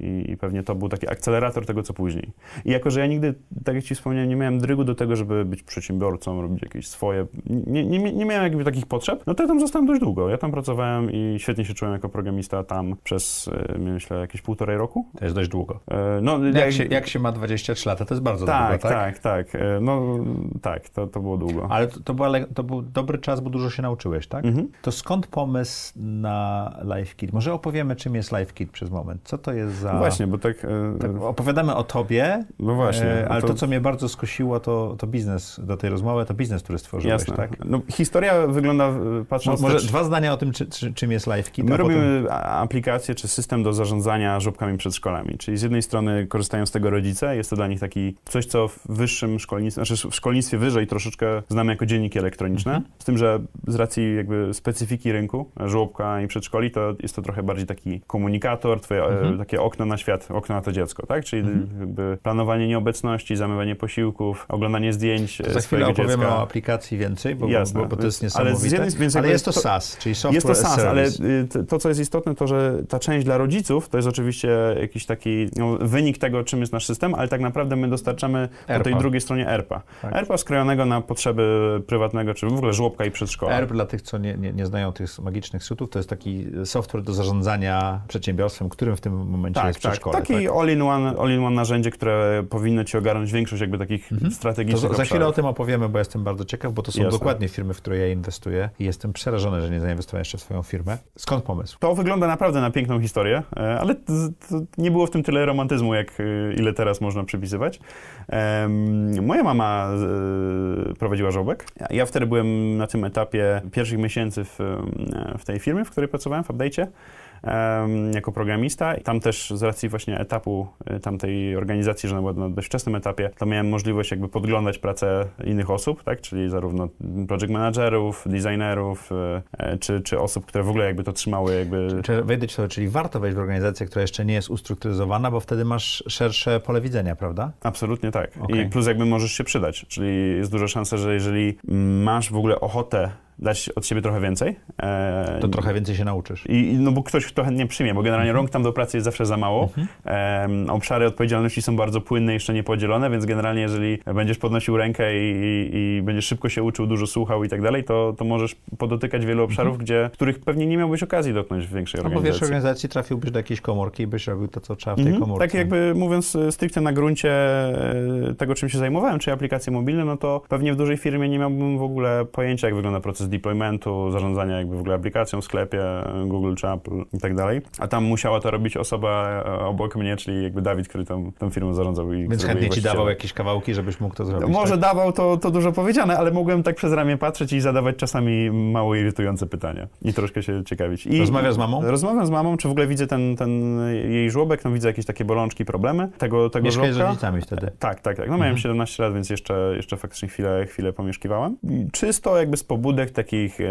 i, i, pewnie to był taki akcelerator tego, co później. I jako, że ja nigdy, tak jak ci wspomniałem, nie miałem drygu do tego, żeby być przedsiębiorcą, robić jakieś swoje, nie, nie, nie miałem jakby takich potrzeb, no to ja tam zostałem dość długo. Ja tam pracowałem i świetnie się czułem jako programista tam przez, e, myślę, jakieś półtorej roku. To jest dość długo. E, no, jak, jak, się, jak się ma 23 lata, to jest bardzo tak, długo, tak? Tak, tak. E, no, tak, to, to było długo. Ale to, to, była, to był dobry czas, bo dużo się nauczyłeś, tak? Mhm. To skąd pomysł na LiveKit? Może opowiemy, czym jest LiveKit przez moment. Co to jest za... No właśnie, bo tak... E, tak opowiadamy o tobie, no właśnie, e, ale to... to... co mnie bardzo skusiło, to, to biznes do tej rozmowy, to biznes, który stworzyłeś, Jasne. tak? No, historia wygląda, e, patrząc... Mo, może dwa zdania o tym, czy, czy, czym jest LiveKit. My robimy potem... aplikację, czy system do zarządzania żłobkami przed szkolami, czyli z jednej strony korzystają z tego rodzice, jest to dla nich taki coś, co w wyższym szkolnictwie, znaczy w szkolnictwie wyżej troszeczkę znamy jako dzienniki elektroniczne, mhm. z tym, że z racji jakby specyfiki rynku, żłobka i przedszkoli, to jest to trochę bardziej taki komunikator, twoje e, mhm. takie okno na świat, okno na to dziecko, tak? Czyli mhm. jakby planowanie nieobecności, zamywanie posiłków, oglądanie zdjęć to Za chwilę opowiemy dziecka. o aplikacji więcej, bo, Jasne. bo, bo to jest niesamowite. Ale, więc ale jest to SaaS, czyli software Jest to SaaS, ale y, to, co jest istotne, to, że ta część dla rodziców to jest oczywiście jakiś taki no, wynik tego, czym jest nasz system, ale tak naprawdę my dostarczamy ERPA. po tej drugiej stronie ERPA. Tak. Erpa skrojonego na potrzeby prywatnego, czy w ogóle żłobka i przedszkola. ERP dla tych, co nie, nie, nie znają tych magicznych skrótów, to jest taki software do zarządzania przedsiębiorstwem, którym w tym momencie Tak, jest tak. przedszkole. Taki tak? all-in-one, all-in-one narzędzie, które powinno ci ogarnąć większość jakby takich To strategicznych za, za chwilę o tym opowiemy, bo jestem bardzo ciekaw, bo to są Jasne. dokładnie firmy, w które ja inwestuję i jestem przerażony, że nie zainwestowałem jeszcze w swoją firmę. Skąd pomysł? To wygląda naprawdę na piękną historię, e, ale to, to nie było w tym tyle romantyzmu, jak e, ile teraz można przypisywać. Moja mama prowadziła żołbek. Ja- wtedy byłem na tym etapie pierwszych miesięcy w, w tej firmie, w której pracowałem, w Update'cie. Jako programista. I Tam też z racji właśnie etapu e, tamtej organizacji, że ona była na dość wczesnym etapie, to miałem możliwość jakby podglądać pracę innych osób, tak? czyli zarówno project managerów, designerów, e, e, czy, czy osób, które w ogóle jakby to trzymały jakby... Czy wejdę ci to, czyli warto wejść w organizację, która jeszcze nie jest ustrukturyzowana, bo wtedy masz szersze pole widzenia, prawda? Absolutnie tak. Okej. I plus jakby możesz się przydać, czyli jest duża szansa, że jeżeli masz w ogóle ochotę dać od siebie trochę więcej, e, To trochę więcej się nauczysz. I, no bo ktoś to chętnie przyjmie, bo generalnie rąk tam do pracy jest zawsze za mało. Em, obszary odpowiedzialności są bardzo płynne, jeszcze nie podzielone, więc generalnie jeżeli będziesz podnosił rękę i, i, i będziesz szybko się uczył, dużo słuchał i tak dalej, to, to możesz podotykać wielu obszarów, gdzie, których pewnie nie miałbyś okazji dotknąć w większej No bo w organizacji. większej organizacji trafiłbyś do jakiejś komórki i byś robił to, co trzeba w tej Mhm. komórce. Tak jakby mówiąc e, stricte na gruncie e, tego, czym się zajmowałem, czyli aplikacje mobilne, no to pewnie w dużej firmie nie miałbym w ogóle pojęcia, jak wygląda proces deploymentu, zarządzania jakby w ogóle aplikacją w sklepie, Google czy Apple i tak dalej. A tam musiała to robić osoba e, obok mnie, czyli jakby Dawid, który tą, tą firmą zarządzał. I Więc chętnie ci dawał jakieś kawałki, żebyś mógł to zrobić. Może tak? dawał to, to dużo powiedziane, ale mogłem tak przez ramię patrzeć i zadawać czasami mało irytujące pytania i troszkę się ciekawić. I Rozmawiasz z mamą? Rozmawiam z mamą, czy w ogóle widzę ten, ten jej żłobek, no widzę jakieś takie bolączki, problemy tego, tego Mieszkałeś z rodzicami wtedy. Tak, tak, tak. No miałem 17 lat, więc jeszcze, jeszcze faktycznie chwilę, chwilę pomieszkiwałem. Czysto jakby z pobudek takich, e,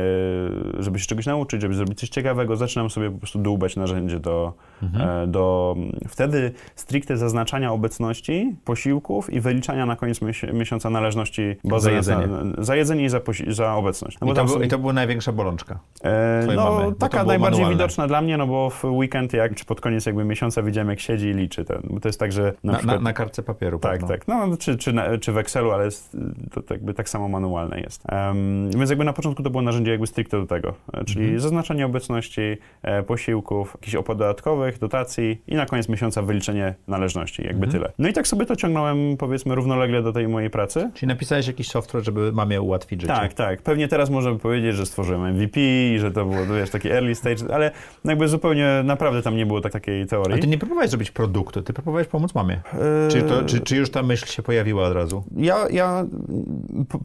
żeby się czegoś nauczyć, żeby zrobić coś ciekawego, zaczynam sobie po prostu dłubać narzędzie do, e, do wtedy stricte zaznaczania obecności, posiłków i wyliczania na koniec miesi- miesiąca należności Za na- jedzenie. Na, za jedzenie i za, za obecność. No I, to był, I to była największa bolączka. E, no, mamy, taka najbardziej manualne. widoczna dla mnie, no bo w weekend, jak, czy pod koniec jakby miesiąca widziałem, jak siedzi i liczy ten, bo to jest tak, że na, Na, na, przykład... na kartce papieru. tak, pewno. tak, no czy, czy, na, czy w Excelu, ale jest, to, to jakby tak samo manualne jest. Em, więc jakby na początku to było narzędzie jakby stricte do tego, e, czyli Mhm. zaznaczanie obecności, e, posiłków, jakichś opłat dodatkowych, dotacji i na koniec miesiąca wyliczenie należności, jakby Mhm. tyle. No i tak sobie to ciągnąłem powiedzmy równolegle do tej mojej pracy. Czyli napisałeś jakiś software, żeby mamie ułatwić życie. Tak, tak. Pewnie teraz możemy powiedzieć, że stworzyłem MVP że to było, wiesz, taki early stage, ale jakby zupełnie naprawdę tam nie było tak, takiej teorii. Ale ty nie próbowałeś zrobić produktu, ty próbowałeś pomóc mamie. Eee, Czy, to, czy, czy już ta myśl się pojawiła od razu? Ja, ja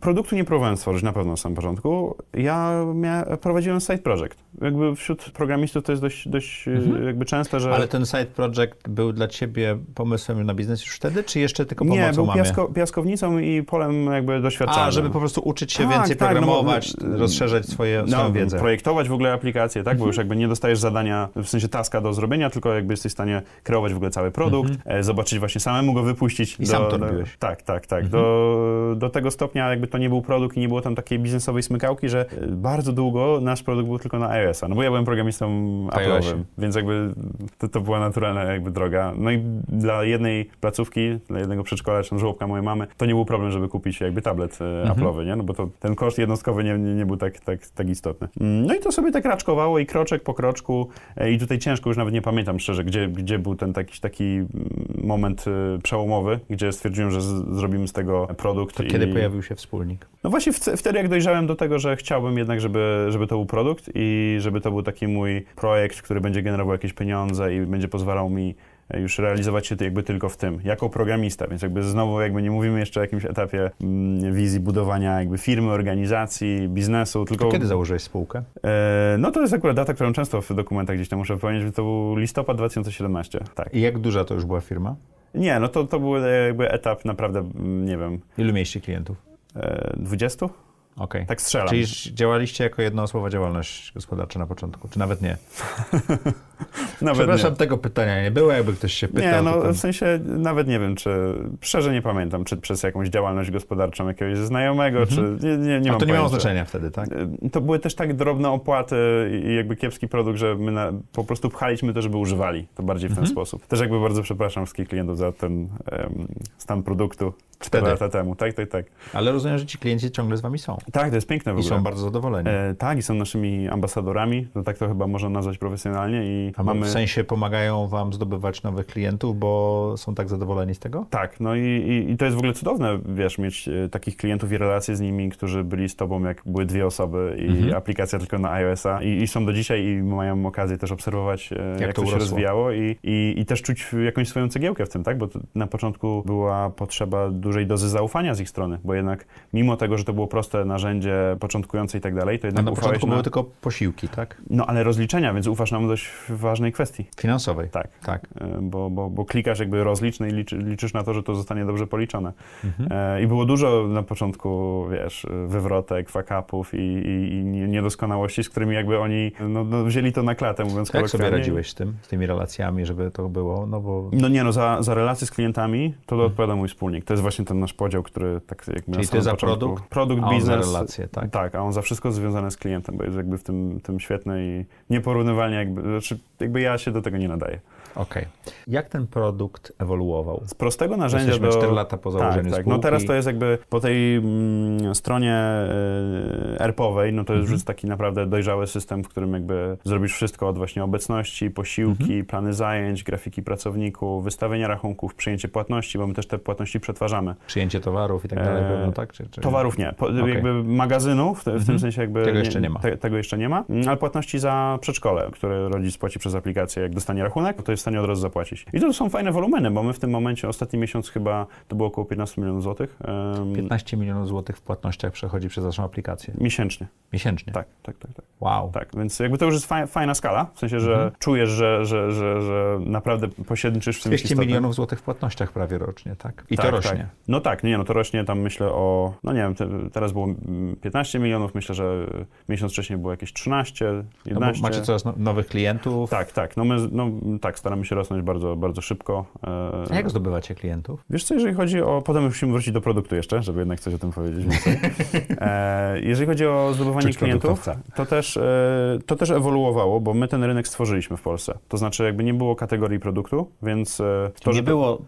produktu nie próbowałem stworzyć na pewno na samym początku. Ja prowadziłem side project. Jakby wśród programistów to jest dość, dość e, jakby częste, że... Ale ten side project był dla ciebie pomysłem na biznes już wtedy, czy jeszcze tylko pomocą nie, był piasko, piaskownicą i polem jakby doświadczalnym. A, żeby po prostu uczyć się Tak, więcej tak, no bo- programować, rozszerzać swoje, swoją no, wiedzę. projektować w ogóle aplikację, tak? Bo już jakby nie dostajesz zadania, w sensie taska do zrobienia, tylko jakby jesteś w stanie kreować w ogóle cały produkt, e, zobaczyć właśnie samemu go wypuścić. I do, sam to robiłeś. Tak, tak, tak. Do, do tego stopnia jakby to nie był produkt i nie było tam takiej biznesowej smykałki, że e, bardzo długo nasz produkt był tylko na iOS-a. No bo ja byłem programistą. Apple'owym, więc jakby to, to była naturalna jakby droga. No i dla jednej placówki, dla jednego przedszkola, czy tam żłobka mojej mamy, to nie był problem, żeby kupić jakby tablet e, Mhm. Apple'owy, nie? No bo to ten koszt jednostkowy nie, nie, nie był tak, tak, tak istotny. Mm, No i to sobie tak raczkowało i kroczek po kroczku e, i tutaj ciężko, już nawet nie pamiętam szczerze, gdzie, gdzie był ten taki, taki mm, moment przełomowy, gdzie stwierdziłem, że z, zrobimy z tego produkt. To i... kiedy pojawił się wspólnik? No właśnie wtedy, jak dojrzałem do tego, że chciałbym jednak, żeby, żeby to był produkt i żeby to był taki mój projekt, który będzie generował jakieś pieniądze i będzie pozwalał mi e, już realizować się jakby tylko w tym, jako programista, więc jakby znowu jakby nie mówimy jeszcze o jakimś etapie mm, wizji budowania jakby firmy, organizacji, biznesu, tylko... Kiedy założyłeś spółkę? E, no to jest akurat data, którą często w dokumentach gdzieś tam muszę powiedzieć, że to był listopad 2017, tak. I jak duża to już była firma? Nie, no to, to był jakby etap naprawdę, mm, nie wiem, Ilu mieliście klientów? e, 20? Okej. Tak strzelam. Czyli działaliście jako jednoosobowa działalność gospodarcza na początku, czy nawet nie? Nawet Przepraszam, nie. tego pytania nie było, jakby ktoś się pytał. Nie, no tam- w sensie nawet nie wiem, czy szczerze nie pamiętam, czy przez jakąś działalność gospodarczą jakiegoś znajomego, czy nie, nie, nie A to nie miało znaczenia wtedy, tak? Y, To były też tak drobne opłaty i jakby kiepski produkt, że my na, po prostu pchaliśmy to, żeby używali. To bardziej w ten Mhm. sposób. Też jakby bardzo przepraszam wszystkich klientów za ten em, stan produktu. 4 Wtedy. lata temu. Tak, tak, tak. Ale rozumiem, że ci klienci ciągle z wami są. Tak, to jest piękne w I ogóle. są bardzo zadowoleni. E, tak, i są naszymi ambasadorami, to tak to chyba można nazwać profesjonalnie i A mamy... W sensie pomagają wam zdobywać nowych klientów, bo są tak zadowoleni z tego? Tak, no i, i, i to jest w ogóle cudowne, wiesz, mieć e, takich klientów i relacje z nimi, którzy byli z tobą, jak były dwie osoby i Mhm. aplikacja tylko na iOS-a i, i są do dzisiaj i mają okazję też obserwować, e, jak, to to, się rozwijało i, i, i też czuć jakąś swoją cegiełkę w tym, tak? Bo na początku była potrzeba dużej dozy zaufania z ich strony, bo jednak mimo tego, że to było proste narzędzie początkujące i tak dalej, to jednak na ufałeś początku na... były tylko posiłki, tak? No ale rozliczenia, więc ufasz nam dość ważnej kwestii. Finansowej. Tak. Tak. E, Bo, bo, bo klikasz jakby rozlicz no i liczy, liczysz na to, że to zostanie dobrze policzone. Mhm. E, I było dużo na początku, wiesz, wywrotek, fuck-upów i, i, i nie- niedoskonałości, z którymi jakby oni no, no, wzięli to na klatę, mówiąc Jak sobie radziłeś z tym, z tymi relacjami, żeby to było? No bo No nie, no za, za relacje z klientami to, to odpowiada mój wspólnik. To jest właśnie ten nasz podział, który tak na Czyli ty samym za początku... produkt, Produkt, biznes. Relacje, tak? Tak, a on za wszystko związane z klientem, bo jest jakby w tym, tym świetny i nieporównywalnie jakby, znaczy jakby ja się do tego nie nadaję. Okej. Jak ten produkt ewoluował? Z prostego narzędzia Jesteśmy do... 4 lata po założeniu tak, tak. No teraz to jest jakby po tej mm, stronie y, ERP-owej, no to jest Mhm. już taki naprawdę dojrzały system, w którym jakby zrobisz wszystko od właśnie obecności, posiłki, Mhm. plany zajęć, grafiki pracowników, wystawienia rachunków, przyjęcie płatności, bo my też te płatności przetwarzamy. Przyjęcie towarów i tak dalej, Eee, pewno tak? Czy, czy... Towarów nie, po, Okej. jakby magazynów, w, w Mhm. tym sensie jakby... Tego jeszcze nie ma. Te, tego jeszcze nie ma, Mm, ale płatności za przedszkole, które rodzic płaci przez aplikację, jak dostanie rachunek, to jest stanie od razu zapłacić. I to są fajne wolumeny, bo my w tym momencie, ostatni miesiąc chyba, to było około 15 milionów złotych. em, 15 milionów złotych w płatnościach przechodzi przez naszą aplikację. Miesięcznie. Miesięcznie. Tak, tak, tak, tak. Wow. Tak, więc jakby to już jest faj, fajna skala, w sensie, że Mhm. czujesz, że, że, że, że naprawdę pośredniczysz w tym 200 istotnym. milionów złotych w płatnościach prawie rocznie, tak? I tak, to rośnie. Tak. No tak, nie, no to rośnie tam myślę o, no nie wiem, te, teraz było mm, 15 milionów, myślę, że miesiąc wcześniej było jakieś 13, No 11. bo macie coraz no, nowych klientów. Tak, tak, no my, no tak, staramy się rosnąć bardzo, bardzo szybko. E, A jak zdobywacie klientów? Wiesz co, jeżeli chodzi o, potem musimy wrócić do produktu jeszcze, żeby jednak coś o tym powiedzieć więcej. E, jeżeli chodzi o zdobywanie Czuć klientów, to też, e, to też ewoluowało, bo my ten rynek stworzyliśmy w Polsce. To znaczy jakby nie było kategorii produktu, więc to, nie że- było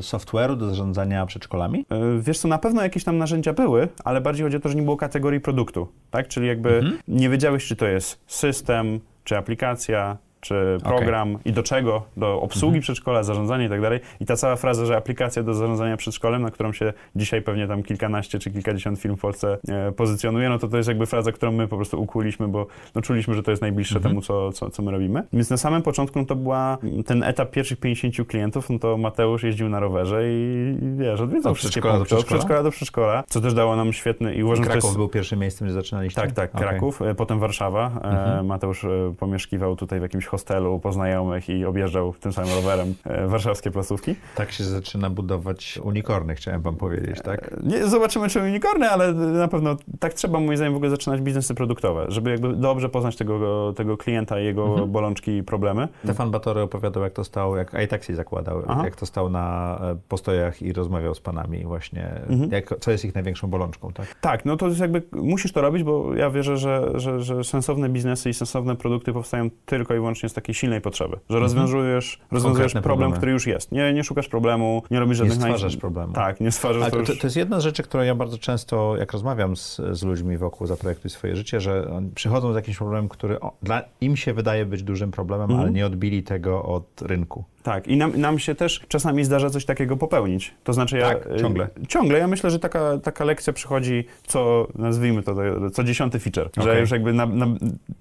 software'u do zarządzania przedszkolami? Wiesz co, na pewno jakieś tam narzędzia były, ale bardziej chodzi o to, że nie było kategorii produktu, tak? Czyli jakby Mhm. nie wiedziałeś, czy to jest system, czy aplikacja, czy program i do czego, do obsługi Mhm. przedszkola, zarządzania i tak dalej. I ta cała fraza, że aplikacja do zarządzania przedszkolem, na którą się dzisiaj pewnie tam kilkanaście czy kilkadziesiąt firm w Polsce e, pozycjonuje, no to to jest jakby fraza, którą my po prostu ukuliśmy, bo no, czuliśmy, że to jest najbliższe Mhm. temu, co, co, co my robimy. Więc na samym początku no, to była ten etap pierwszych 50 klientów, no to Mateusz jeździł na rowerze i, i wiesz, odwiedzał Od wszystkie przedszkola do punkty, od przedszkola? przedszkola do przedszkola, co też dało nam świetny i uważam, to Kraków jest... był pierwszym miejscem, gdzie zaczynaliście? Tak, tak, Okej. Kraków, e, potem Warszawa. E, Mhm. Mateusz e, pomieszkiwał tutaj w jakimś hostelu u poznajomych i objeżdżał tym samym rowerem e, warszawskie placówki. Tak się zaczyna budować unikorny, chciałem wam powiedzieć, tak? E, Nie, zobaczymy, czy unikorny, ale na pewno tak trzeba moim zdaniem w ogóle zaczynać biznesy produktowe, żeby jakby dobrze poznać tego, tego klienta i jego Mhm. bolączki i problemy. Stefan Batory opowiadał, jak to stał, jak iTaxi zakładał, Aha. jak to stał na e, postojach i rozmawiał z panami właśnie, Mhm. jak, co jest ich największą bolączką, tak? Tak, no to jest jakby musisz to robić, bo ja wierzę, że, że, że sensowne biznesy i sensowne produkty powstają tylko i wyłącznie z takiej silnej potrzeby, że rozwiązujesz, rozwiązujesz Mhm. Konkretne problem, problemy. który już jest. Nie, nie szukasz problemu, nie robisz Nie żadnych... naj- stwarzasz problemu. Tak, nie stwarzasz Ale to to, już... to, to jest jedna z rzeczy, którą ja bardzo często, jak rozmawiam z, z ludźmi wokół Zaprojektuj swoje życie, że oni przychodzą z jakimś problemem, który o, dla, im się wydaje być dużym problemem, Mhm. ale nie odbili tego od rynku. Tak, i nam, nam się też czasami zdarza coś takiego popełnić. To znaczy ja... Tak, y, ciągle. Ciągle. Ja myślę, że taka, taka lekcja przychodzi co, nazwijmy to, co dziesiąty feature. Że Okej. już jakby na, na,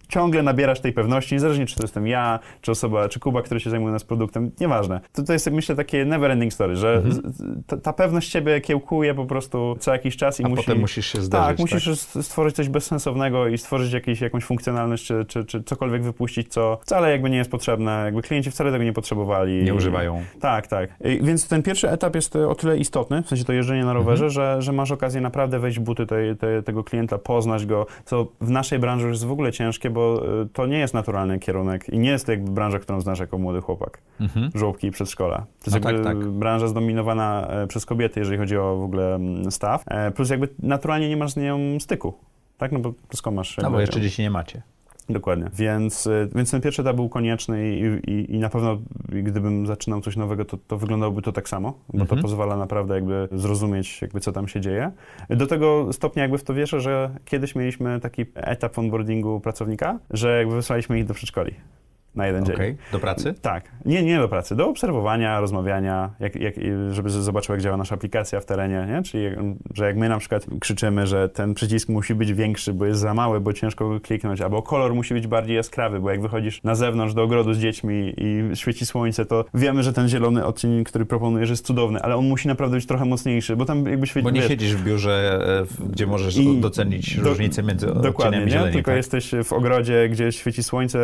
ciągle nabierasz tej pewności, niezależnie czy to jestem ja, czy osoba, czy Kuba, który się zajmuje nas produktem, nieważne. To, to jest, myślę, takie never ending story, że Mhm. ta, ta pewność ciebie kiełkuje po prostu co jakiś czas i A musi... potem musisz się zderzyć. Tak, musisz s- stworzyć coś bezsensownego i stworzyć jakieś, jakąś funkcjonalność, czy, czy, czy cokolwiek wypuścić, co wcale jakby nie jest potrzebne, jakby klienci wcale tego nie potrzebowali. Nie używają. Tak, tak. Więc ten pierwszy etap jest o tyle istotny, w sensie to jeżdżenie na rowerze, Mhm. że, że masz okazję naprawdę wejść w buty tej, tej, tego klienta, poznać go, co w naszej branży już jest w ogóle ciężkie, bo e, to nie jest naturalny kierunek i nie jest to jakby branża, którą znasz jako młody chłopak. Mhm. Żłobki i przedszkola. To jest No jakby tak, tak. branża zdominowana e, przez kobiety, jeżeli chodzi o w ogóle staw, e, plus jakby naturalnie nie masz z nią styku. Tak, no bo skąd masz... No bo jeszcze dzieci nie macie. Dokładnie. Więc, y, więc ten pierwszy etap był konieczny i, i, i na pewno gdybym zaczynał coś nowego, to, to wyglądałoby to tak samo, bo Mhm. to pozwala naprawdę jakby zrozumieć, jakby co tam się dzieje. Do tego stopnia jakby w to wierzę, że kiedyś mieliśmy taki etap onboardingu pracownika, że jakby wysłaliśmy ich do przedszkoli na jeden dzień. Okej. Do pracy? Tak. Nie, nie do pracy, do obserwowania, rozmawiania, jak, jak, żeby zobaczył, jak działa nasza aplikacja w terenie, nie? Czyli, że jak my na przykład krzyczymy, że ten przycisk musi być większy, bo jest za mały, bo ciężko go kliknąć, albo kolor musi być bardziej jaskrawy, bo jak wychodzisz na zewnątrz do ogrodu z dziećmi i świeci słońce, to wiemy, że ten zielony odcień, który proponujesz, jest cudowny, ale on musi naprawdę być trochę mocniejszy, bo tam jakby świeci... Bo nie wiesz, siedzisz w biurze, e, gdzie możesz docenić do- różnicę między Dokładnie, odcieniami nie? zieleni. Tylko tak? jesteś w ogrodzie, gdzie świeci słońce,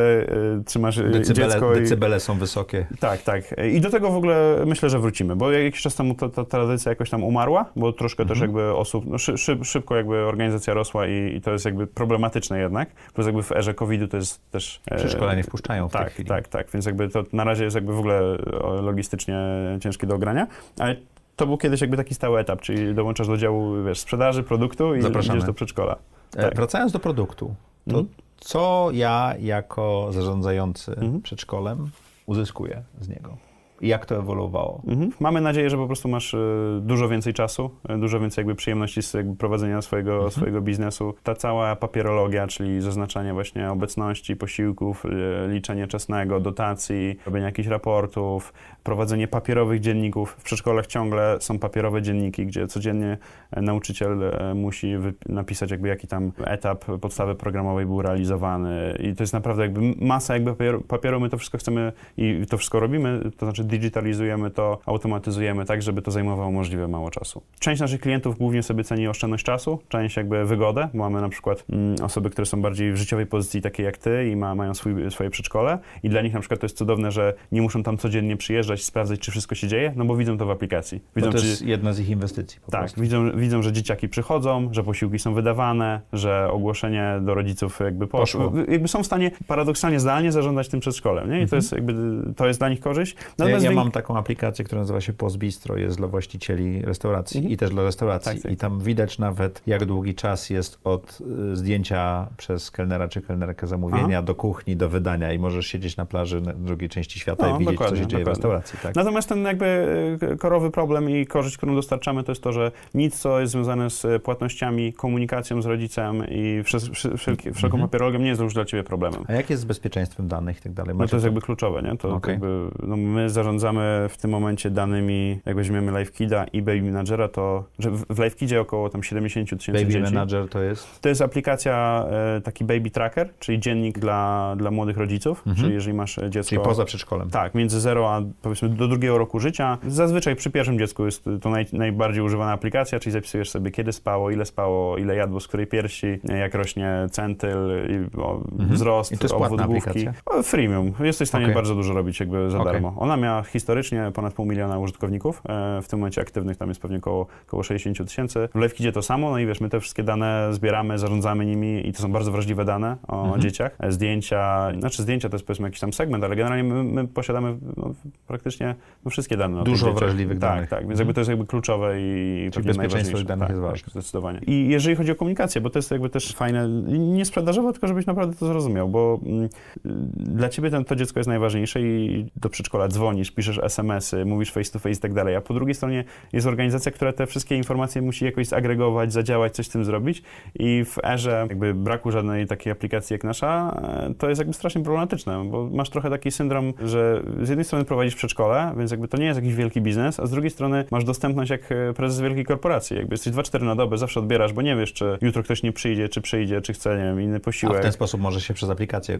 y, trzymasz Decybele, dziecko i... decybele są wysokie. Tak, tak. I do tego w ogóle myślę, że wrócimy, bo jakiś czas temu ta, ta tradycja jakoś tam umarła, bo troszkę też jakby osób, no szy, szy, szybko jakby organizacja rosła i, i to jest jakby problematyczne jednak, plus jakby w erze COVID-u to jest też... e, Przedszkola nie wpuszczają w tej tak, chwili. tak, tak, więc jakby to na razie jest jakby w ogóle logistycznie ciężkie do ogrania, ale to był kiedyś jakby taki stały etap, czyli dołączasz do działu, wiesz, sprzedaży, produktu i Zapraszamy. idziesz do przedszkola. E, Tak. Wracając do produktu, to Mhm. Co ja jako zarządzający Mhm. przedszkolem uzyskuję z niego? I jak to ewoluowało? Mhm. Mamy nadzieję, że po prostu masz e, dużo więcej czasu, e, dużo więcej jakby przyjemności z jakby prowadzenia swojego, Mhm. swojego biznesu. Ta cała papierologia, czyli zaznaczanie właśnie obecności, posiłków, e, liczenie czesnego, dotacji, robienie jakichś raportów, prowadzenie papierowych dzienników. W przedszkolach ciągle są papierowe dzienniki, gdzie codziennie e, nauczyciel e, musi napisać jakby jaki tam etap podstawy programowej był realizowany. I to jest naprawdę jakby masa jakby papieru, my to wszystko chcemy i to wszystko robimy, to znaczy digitalizujemy to, automatyzujemy tak, żeby to zajmowało możliwie mało czasu. Część naszych klientów głównie sobie ceni oszczędność czasu, część jakby wygodę, mamy na przykład mm, osoby, które są bardziej w życiowej pozycji takiej jak ty i ma, mają swój, swoje przedszkole. I dla nich na przykład to jest cudowne, że nie muszą tam codziennie przyjeżdżać i sprawdzać, czy wszystko się dzieje, no bo widzą to w aplikacji. Bo Widzą, to czy... jest jedna z ich inwestycji po Tak, prostu. widzą, widzą, że dzieciaki przychodzą, że posiłki są wydawane, że ogłoszenie do rodziców jakby poszło. Poszło. Jakby są w stanie paradoksalnie zdalnie zarządzać tym przedszkolem, nie? I to jest jakby, to jest dla nich korzyść. Ja, Natomiast ja wy- mam taką aplikację, która nazywa się Postbistro, jest dla właścicieli restauracji Mhm. i też dla restauracji. Tak, tak. I tam widać nawet, jak długi czas jest od y, zdjęcia przez kelnera czy kelnerkę zamówienia do kuchni, do wydania i możesz siedzieć na plaży na drugiej części świata No, i widzieć, co dokładnie, się dzieje w dokładnie. Tak? Natomiast ten jakby e, korowy problem i korzyść, którą dostarczamy, to jest to, że nic, co jest związane z e, płatnościami, komunikacją z rodzicem i wszel- wszel- wszelkie- wszelką Mhm. papierologią nie jest już dla ciebie problemem. A jak jest z bezpieczeństwem danych i tak dalej? No to jest jakby kluczowe, nie? To Okej. jakby, no my zarządzamy w tym momencie danymi, jak weźmiemy LiveKida i Baby Managera, to że w LiveKidzie około tam 70 tysięcy Baby dzieci. Manager to jest? To jest aplikacja, e, taki Baby Tracker, czyli dziennik dla, dla młodych rodziców, Mhm. czyli jeżeli masz dziecko... Czyli poza przedszkolem. Tak, między 0 a powiedzmy do drugiego roku życia. Zazwyczaj przy pierwszym dziecku jest to naj, najbardziej używana aplikacja, czyli zapisujesz sobie kiedy spało, ile spało, ile jadło, z której piersi, jak rośnie centyl, i, o, Mhm. wzrost, I to jest obwód główki. O, freemium. Jesteś w stanie Okej. bardzo dużo robić jakby za Okej. darmo. Ona miała historycznie ponad pół miliona użytkowników. E, w tym momencie aktywnych tam jest pewnie około, około 60 tysięcy. W LiveKidzie to samo, no i wiesz, my te wszystkie dane zbieramy, zarządzamy nimi i to są bardzo wrażliwe dane o Mhm. dzieciach. E, Zdjęcia, znaczy zdjęcia to jest powiedzmy jakiś tam segment, ale generalnie my, my posiadamy no, praktycznie no, wszystkie dane Dużo dzieciach. wrażliwych tak, danych. Tak, więc jakby to jest jakby kluczowe i Czyli bezpieczeństwo danych tak, jest tak, ważne. zdecydowanie. I jeżeli chodzi o komunikację, bo to jest jakby też fajne, nie sprzedażowo, tylko żebyś naprawdę to zrozumiał, bo mm, dla ciebie ten, to dziecko jest najważniejsze i do przedszkola dzwonisz, piszesz SMS-y, mówisz face to face i tak dalej, a po drugiej stronie jest organizacja, która te wszystkie informacje musi jakoś zagregować, zadziałać, coś z tym zrobić i w erze jakby braku żadnej takiej aplikacji jak nasza, e, to jest jakby strasznie problematyczne, bo masz trochę taki syndrom, że z jednej strony prowadzisz przedszkole, więc jakby to nie jest jakiś wielki biznes, a z drugiej strony masz dostępność jak e, prezes wielkiej korporacji, jakby jesteś 2-4 na dobę, zawsze odbierasz, bo nie wiesz, czy jutro ktoś nie przyjdzie, czy przyjdzie, czy chce, nie wiem, inny A posiłek. w ten sposób może się przez aplikację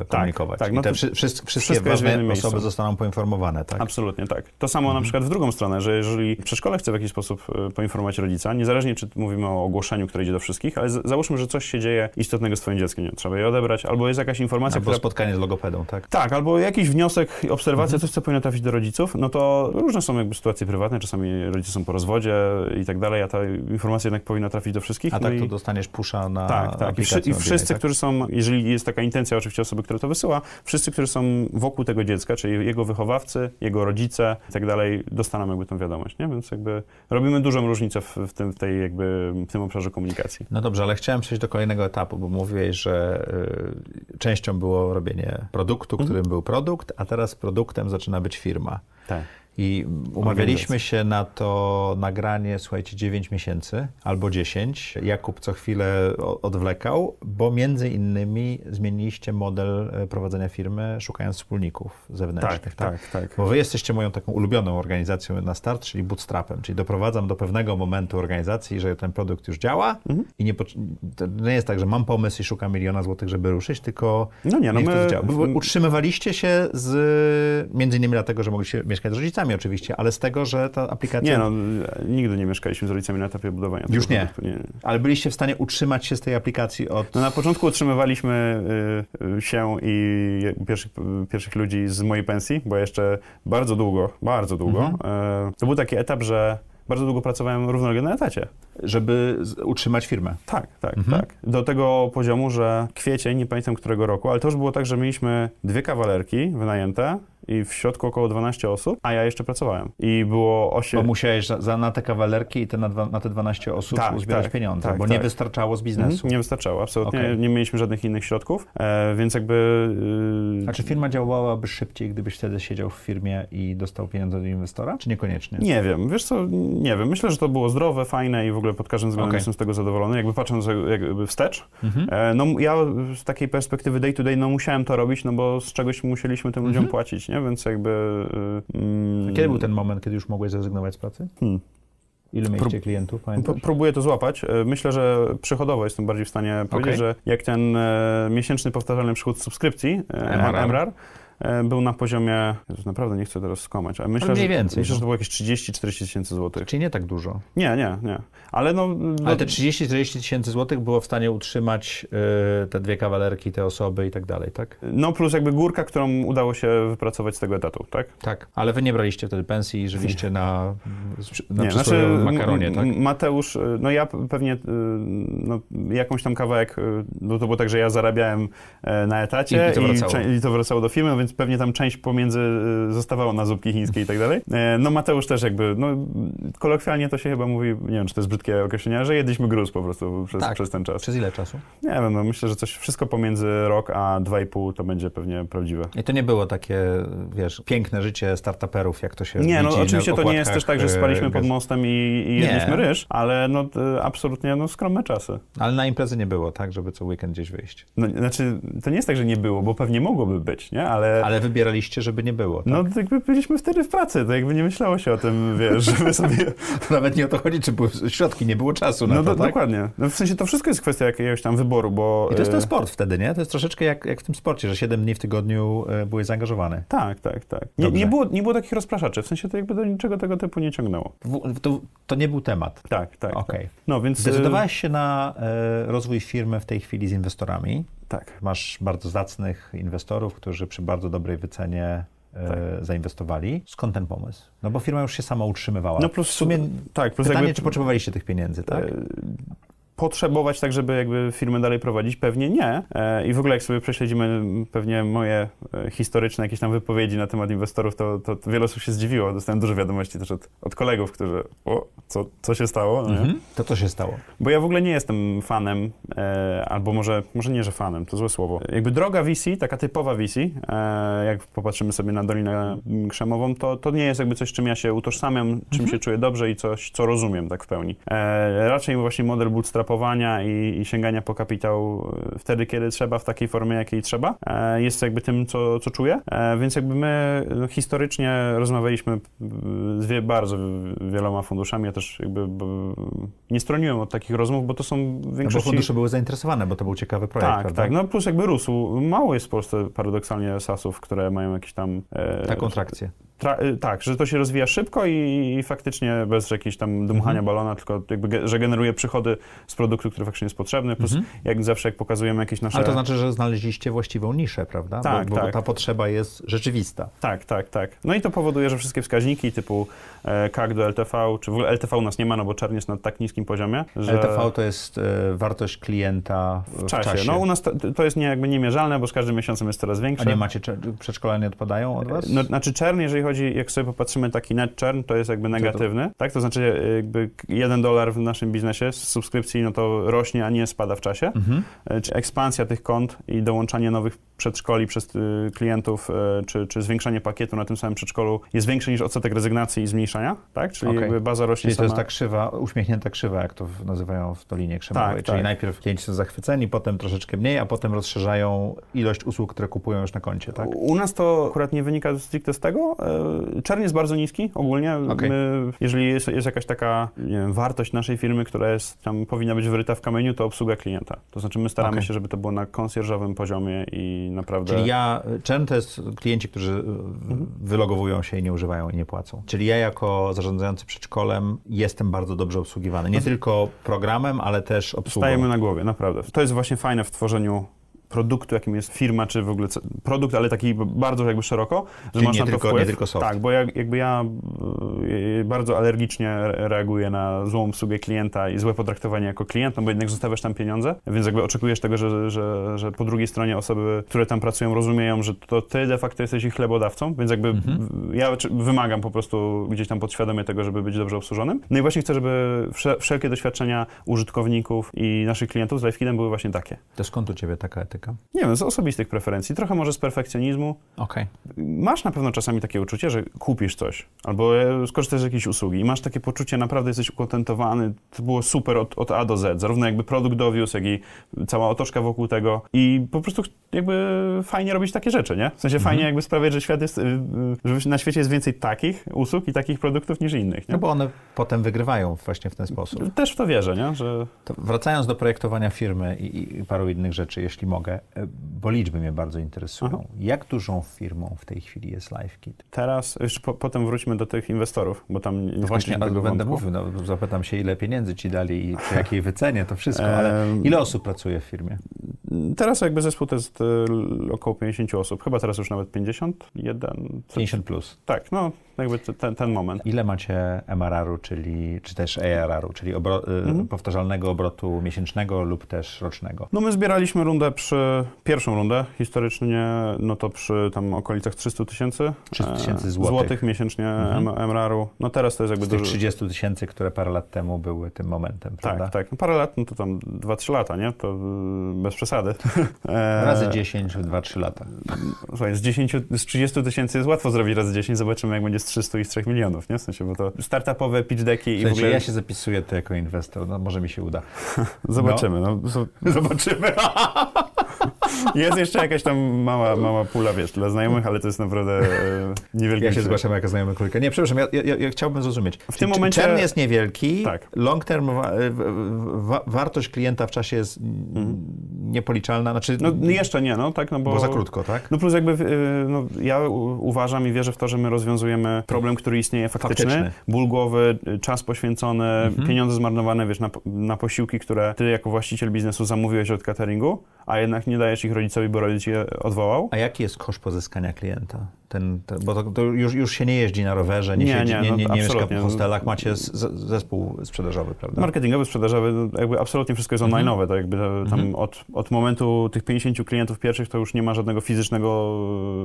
e, komunikować. tak, I no te to wszy, wszystkie, ważne osoby zostaną poinformowane, tak? Absolutnie tak. To samo na przykład w drugą stronę, że jeżeli przedszkole chce w jakiś sposób e, poinformować rodzica, niezależnie czy mówimy o ogłoszeniu, które idzie do wszystkich, ale załóżmy, że coś się dzieje istotnego z twoim dzieckiem, nie trzeba je odebrać, albo jest jakaś informacja, Albo która spotkanie z logopedą, tak? Tak, albo jakiś wniosek, obserwacja, Mhm. coś, co powinno trafić do rodziców, no to różne są jakby sytuacje prywatne, czasami rodzice są po rozwodzie i tak dalej, a ta informacja jednak powinna trafić do wszystkich. A no tak i... to dostaniesz pusza na Tak, tak. I, wszy, I wszyscy, tak? którzy są, jeżeli jest taka intencja oczywiście osoby, która to wysyła, wszyscy, którzy są wokół tego dziecka, czyli jego wychowawcy, jego rodzice i tak dalej, dostaną jakby tą wiadomość, nie? Więc jakby robimy dużą różnicę w, w, tym, w tej jakby, w tym obszarze komunikacji. No dobrze, ale chciałem przejść do kolejnego etapu, bo mówiłeś, że y, częścią było robienie produktu, Mhm. którym był produkt, a teraz produktem zaczyna być firma. Tak. I umawialiśmy się na to nagranie, słuchajcie, 9 miesięcy albo 10. Jakub co chwilę odwlekał, bo między innymi zmieniliście model e, prowadzenia firmy, szukając wspólników zewnętrznych. Tak, tak, tak. Bo wy jesteście moją taką ulubioną organizacją na start, czyli bootstrapem, czyli doprowadzam do pewnego momentu organizacji, że ten produkt już działa Mhm. i nie, nie jest tak, że mam pomysł i szukam miliona złotych, żeby ruszyć, tylko No nie, no niech to my- działa. Utrzymywaliście się z, między innymi dlatego, że mogliście mieszkać z rodzicami oczywiście, ale z tego, że ta aplikacja... Nie, no, nigdy nie mieszkaliśmy z rodzicami na etapie budowania. Już nie. nie. Ale byliście w stanie utrzymać się z tej aplikacji od... No na początku utrzymywaliśmy y, y, się i pierwszych, pierwszych ludzi z mojej pensji, bo jeszcze bardzo długo, bardzo długo. Mhm. y, to był taki etap, że bardzo długo pracowałem równolegle na etacie. żeby utrzymać firmę. Tak, tak, Mhm. tak. Do tego poziomu, że kwiecień, nie pamiętam którego roku, ale to już było tak, że mieliśmy dwie kawalerki wynajęte i w środku około 12 osób, a ja jeszcze pracowałem. I było 8... Bo musiałeś za, za, na te kawalerki i te na, dwa, na te 12 osób Tak, uzbierać tak, pieniądze, tak, bo nie tak. wystarczało z biznesu. Mhm, Nie wystarczało, absolutnie. Okej. Nie mieliśmy żadnych innych środków, e, więc jakby... y, A czy firma działałaby szybciej, gdybyś wtedy siedział w firmie i dostał pieniądze od inwestora, czy niekoniecznie? Nie wiem, wiesz co, nie wiem. Myślę, że to było zdrowe, fajne i w ogóle pod każdym względem Okej. jestem z tego zadowolony. Jakby patrząc jakby wstecz, Mhm. e, no ja z takiej perspektywy day to day, no musiałem to robić, no bo z czegoś musieliśmy tym ludziom Mhm. płacić, nie? Więc jakby... y, mm, Kiedy był ten moment, kiedy już mogłeś zrezygnować z pracy? Hmm. Ilu mieliście klientów, pamiętasz? Próbuję to złapać. E, Myślę, że przychodowo jestem bardziej w stanie powiedzieć, Okej. że jak ten e, miesięczny powtarzalny przychód z subskrypcji, e, MRR. E, był na poziomie, Jezus, naprawdę nie chcę teraz skłamać, ale myślę, mniej że, więcej, myślę, no. że to było jakieś 30-40 tysięcy złotych. Czyli nie tak dużo. Nie, nie, nie. Ale no... Ale no- te 30-40 tysięcy złotych było w stanie utrzymać y, te dwie kawalerki, te osoby i tak dalej, tak? No plus jakby górka, którą udało się wypracować z tego etatu, tak? Tak. Ale wy nie braliście wtedy pensji i żyliście na, na Nie, m- makaronie, tak? Mateusz, y, no ja pewnie y, no, jakąś tam kawałek, no to było tak, że ja zarabiałem e, na etacie I- i to wracało. cze- i to wracało do firmy, więc pewnie tam część pomiędzy y, zostawało na zupki chińskie i tak dalej. E, No Mateusz też jakby, no kolokwialnie to się chyba mówi, nie wiem, czy to jest brzydkie określenie, że jedliśmy gruz po prostu przez, Tak. przez ten czas. Przez ile czasu? Nie wiem, no myślę, że coś, wszystko pomiędzy rok a dwa i pół to będzie pewnie prawdziwe. I to nie było takie, wiesz, piękne życie startuperów, jak to się Nie, no oczywiście to nie jest też tak, że okładkach, spaliśmy pod mostem i, i jedliśmy ryż, ale no absolutnie no, skromne czasy. Ale na imprezy nie było, tak, żeby co weekend gdzieś wyjść. No, znaczy, to nie jest tak, że nie było, bo pewnie mogłoby być, nie? Ale, Ale wybieraliście, żeby nie było, tak? no to jakby byliśmy wtedy w pracy, to jakby nie myślało się o tym, wiesz, żeby sobie... Nawet nie o to chodzi, czy były środki, nie było czasu na No to, do, tak? dokładnie. No, w sensie to wszystko jest kwestia jakiegoś tam wyboru, bo... I to jest ten e, sport wtedy, nie? To jest troszeczkę jak, jak w tym sporcie, że 7 dni w tygodniu e, byłeś zaangażowany. Tak, tak, tak. Nie, nie, było, nie było takich rozpraszaczy, w sensie to jakby do niczego tego typu nie ciągnęło. W, to, to nie był temat. Tak, tak. Okej. tak. No więc... e, Zdecydowałeś się na e, rozwój firmy w tej chwili z inwestorami. Tak. Masz bardzo zacnych inwestorów, którzy przy bardzo dobrej wycenie e, Tak. zainwestowali. Skąd ten pomysł? No bo firma już się sama utrzymywała. No plus... w sumie tak, plus pytanie, jakby... czy potrzebowaliście tych pieniędzy, tak? E, Potrzebować tak, żeby jakby firmę dalej prowadzić? Pewnie nie. E, I w ogóle jak sobie prześledzimy pewnie moje historyczne jakieś tam wypowiedzi na temat inwestorów, to, to, to wiele osób się zdziwiło. Dostałem dużo wiadomości też od, od kolegów, którzy o, co, co się stało? No? Mhm. To co się stało? Bo ja w ogóle nie jestem fanem, e, albo może, może nie, że fanem, to złe słowo. Jakby droga VC, taka typowa VC, e, jak popatrzymy sobie na Dolinę Krzemową, to, to nie jest jakby coś, czym ja się utożsamiam, czym się czuję dobrze i coś, co rozumiem tak w pełni. E, raczej właśnie model bootstrapowania i, i sięgania po kapitał e, wtedy, kiedy trzeba, w takiej formie, jakiej trzeba, e, jest jakby tym, co, co czuję. E, więc jakby my no, historycznie rozmawialiśmy e, z bardzo wieloma funduszami, ja też jakby nie stroniłem od takich rozmów, bo to są w No bo większości... fundusze były zainteresowane, bo to był ciekawy projekt, tak, prawda? tak. No plus jakby rósł. Mało jest w Polsce paradoksalnie SAS-ów, które mają jakieś tam... E, Taką trakcję. Y, tak, że to się rozwija szybko i, i faktycznie bez jakiegoś tam dmuchania Mhm. balona, tylko jakby, ge- że generuje przychody z produktu, który faktycznie jest potrzebny, plus jak zawsze jak pokazujemy jakieś nasze... Mhm. Ale to znaczy, że znaleźliście właściwą niszę, prawda? Tak, bo, bo tak. ta potrzeba jest rzeczywista. Tak, tak, tak. No i to powoduje, że wszystkie wskaźniki typu e, CAC do LTV, czy w ogóle LTV u nas nie ma, no bo czerń jest na tak niskim poziomie, że... LTV to jest e, wartość klienta w, w czasie. No u nas to, to jest nie, jakby niemierzalne, bo z każdym miesiącem jest coraz A większe. nie macie, cze- przedszkola nie odpadają od was? No, znaczy czern, jeżeli chodzi, jak sobie popatrzymy, taki net churn, to jest jakby negatywny, tak? To znaczy e, jakby jeden dolar w naszym biznesie z subskrypcji, no to rośnie, a nie spada w czasie. Mhm. E, Czy ekspansja tych kont i dołączanie nowych przedszkoli przez y, klientów, e, czy, czy zwiększanie pakietu na tym samym przedszkolu jest większe niż odsetek rezygnacji i zmniejszania, tak? Czyli Okej. jakby baza rośnie Czyli to sama. jest ta krzywa, uśmiechnięta krzywa, jak to nazywają w Dolinie Krzemowej. Tak, Czyli tak. najpierw klienci są zachwyceni, potem troszeczkę mniej, a potem rozszerzają ilość usług, które kupują już na koncie, tak? U nas to akurat nie wynika stricte z tego. Czern jest bardzo niski ogólnie. Okej. My, jeżeli jest, jest jakaś taka wiem, wartość naszej firmy, która jest, tam powinna być wyryta w kamieniu, to obsługa klienta. To znaczy my staramy Okej. się, żeby to było na konsjerżowym poziomie i naprawdę... Czyli ja, churn to jest klienci, którzy Mhm. wylogowują się i nie używają i nie płacą. Czyli ja jako zarządzający przedszkolem jestem bardzo dobrze obsługiwany. Nie tylko programem, ale też obsługą. Stajemy na głowie, naprawdę. To jest właśnie fajne w tworzeniu produktu, jakim jest firma, czy w ogóle produkt, ale taki bardzo jakby szeroko, że Czyli masz nie na to tylko- wpływ. nie tylko soft. Tak, bo ja, jakby ja y, bardzo alergicznie re- reaguję na złą obsługę klienta i złe potraktowanie jako klient, no bo jednak zostawiasz tam pieniądze, więc jakby oczekujesz tego, że, że, że po drugiej stronie osoby, które tam pracują, rozumieją, że to ty de facto jesteś ich chlebodawcą, więc jakby Mhm. ja wymagam po prostu gdzieś tam podświadomie tego, żeby być dobrze obsłużonym. No i właśnie chcę, żeby wsze- wszelkie doświadczenia użytkowników i naszych klientów z LifeKidem były właśnie takie. To skąd u ciebie taka etyka? Nie wiem, z osobistych preferencji, trochę może z perfekcjonizmu. Okej. Masz na pewno czasami takie uczucie, że kupisz coś albo e, skorzystasz z jakiejś usługi i masz takie poczucie, naprawdę jesteś ukontentowany, to było super od, od A do Z, zarówno jakby produkt dowiózł, jak i cała otoczka wokół tego i po prostu jakby fajnie robić takie rzeczy, nie? W sensie Mhm. fajnie jakby sprawiać, że świat jest, y, y, że na świecie jest więcej takich usług i takich produktów niż innych, nie? No bo one potem wygrywają właśnie w ten sposób. Też w to wierzę, nie? Że To wracając do projektowania firmy i, i paru innych rzeczy, jeśli mogę, e, bo liczby mnie bardzo interesują. Aha. Jak dużą firmą w tej chwili jest LifeKit? teraz, jeszcze po, potem wróćmy do tych inwestorów, bo tam nie No właśnie, będę wątku. mówił, no, zapytam się, ile pieniędzy ci dali i przy jakiej wycenie, to wszystko, ale ile osób pracuje w firmie? Teraz jakby zespół to jest y, około 50 osób, chyba teraz już nawet 51. coś. 50 plus. Tak, no jakby te- ten, ten moment. Ile macie MRR-u, czyli, czy też ARR-u, czyli obro, y, Mhm. powtarzalnego obrotu miesięcznego lub też rocznego? No my zbieraliśmy rundę przy, pierwszą rundę historycznie, no to przy tam okolicach 300 tysięcy 300 tysięcy e, złotych. miesięcznie Mhm. MRR-u. No teraz to jest jakby Z tych dużo... 30 tysięcy, które parę lat temu były tym momentem, prawda? Tak, tak. No parę lat, no to tam 2-3 lata, nie? To y, bez przesady. E, Razy 10 w 2-3 lata. Słuchaj, z, 10, z 30 tysięcy jest łatwo zrobić razy 10, zobaczymy jak będzie z 300 i z 3 milionów, nie? W sensie, bo to startupowe pitch decki i w Słuchajcie, ogóle... ja się zapisuję tu jako inwestor, no może mi się uda. Zobaczymy, no. so- Zobaczymy. Jest jeszcze jakaś tam mała, mała pula, wiesz, dla znajomych, ale to jest naprawdę e, niewielki Ja się zgłaszam jako znajomy królika. Nie, przepraszam, ja, ja, ja chciałbym zrozumieć. W tym momencie- Czern jest niewielki, Tak. long term wa, wa, wartość klienta w czasie jest mm, niepoliczalna, znaczy No jeszcze nie, no tak, no bo... bo za krótko, tak? No plus jakby, y, no, ja uważam i wierzę w to, że my rozwiązujemy problem, który istnieje faktyczny. Faktyczny. Ból głowy, czas poświęcony, Mhm. pieniądze zmarnowane, wiesz, na, na posiłki, które ty jako właściciel biznesu zamówiłeś od cateringu, a jednak nie dajesz ich rodzicowi, bo rodzic je odwołał. A jaki jest koszt pozyskania klienta? Ten, ten, bo to, to już, już się nie jeździ na rowerze, nie, Nie, siedzi, nie, nie, no nie, to nie mieszka w hostelach, macie z, zespół sprzedażowy, prawda? Marketingowy, sprzedażowy, no, jakby absolutnie wszystko jest Mhm. online'owe, to jakby to, tam Mhm. od, od momentu tych 50 klientów pierwszych to już nie ma żadnego fizycznego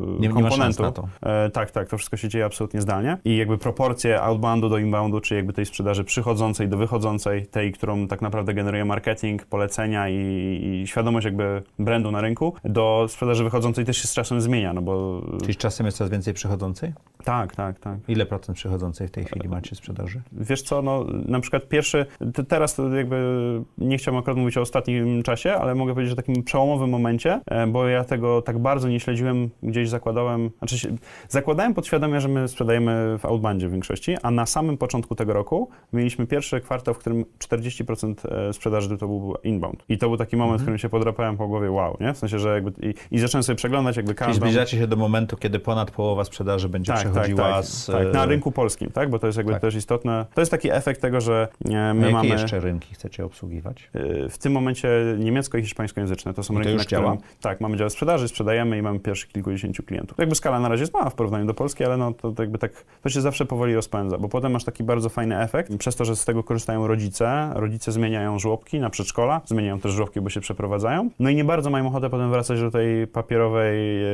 e, Nie- nie komponentu. na to. E, tak, tak, to wszystko się dzieje absolutnie zdalnie i jakby proporcje outboundu do inboundu, czy jakby tej sprzedaży przychodzącej do wychodzącej, tej, którą tak naprawdę generuje marketing, polecenia i, i świadomość jakby brandu na rynku, do sprzedaży wychodzącej też się z czasem zmienia, no bo Czyli czasem jest coraz więcej przychodzącej? tak, tak, tak. Ile procent przychodzącej w tej chwili macie sprzedaży? Wiesz co, no na przykład pierwszy, te- teraz to jakby nie chciałbym akurat mówić o ostatnim czasie, ale mogę powiedzieć, że takim przełomowym momencie, e, bo ja tego tak bardzo nie śledziłem, gdzieś zakładałem, znaczy zakładałem podświadomie, że my sprzedajemy w outbandzie w większości, a na samym początku tego roku mieliśmy pierwszy kwartał, w którym 40% e, sprzedaży to był inbound. I to był taki moment, w którym się podrapałem po głowie, wow, nie? W sensie, że jakby i, i zacząłem sobie przeglądać jakby Czyli każdą... zbliżacie się do momentu, kiedy ponad ponad połowa sprzedaży będzie Tak, tak, przechodziła tak, z... tak, na rynku polskim, tak? Bo to jest jakby tak. też istotne. To jest taki efekt tego, że e, my jakie mamy jeszcze rynki chcecie obsługiwać? e, w tym momencie niemiecko i hiszpańskojęzyczne. To są I to rynki, już na którym działa? tak, mamy dział sprzedaży, sprzedajemy i mamy pierwszych kilkudziesięciu klientów. Jakby skala na razie jest mała w porównaniu do Polski, ale no to, to jakby tak, to się zawsze powoli rozpędza, bo potem masz taki bardzo fajny efekt, przez to, że z tego korzystają rodzice, rodzice zmieniają żłobki na przedszkola, zmieniają też żłobki, bo się przeprowadzają, no i nie bardzo mają ochotę potem wracać do tej papierowej, e,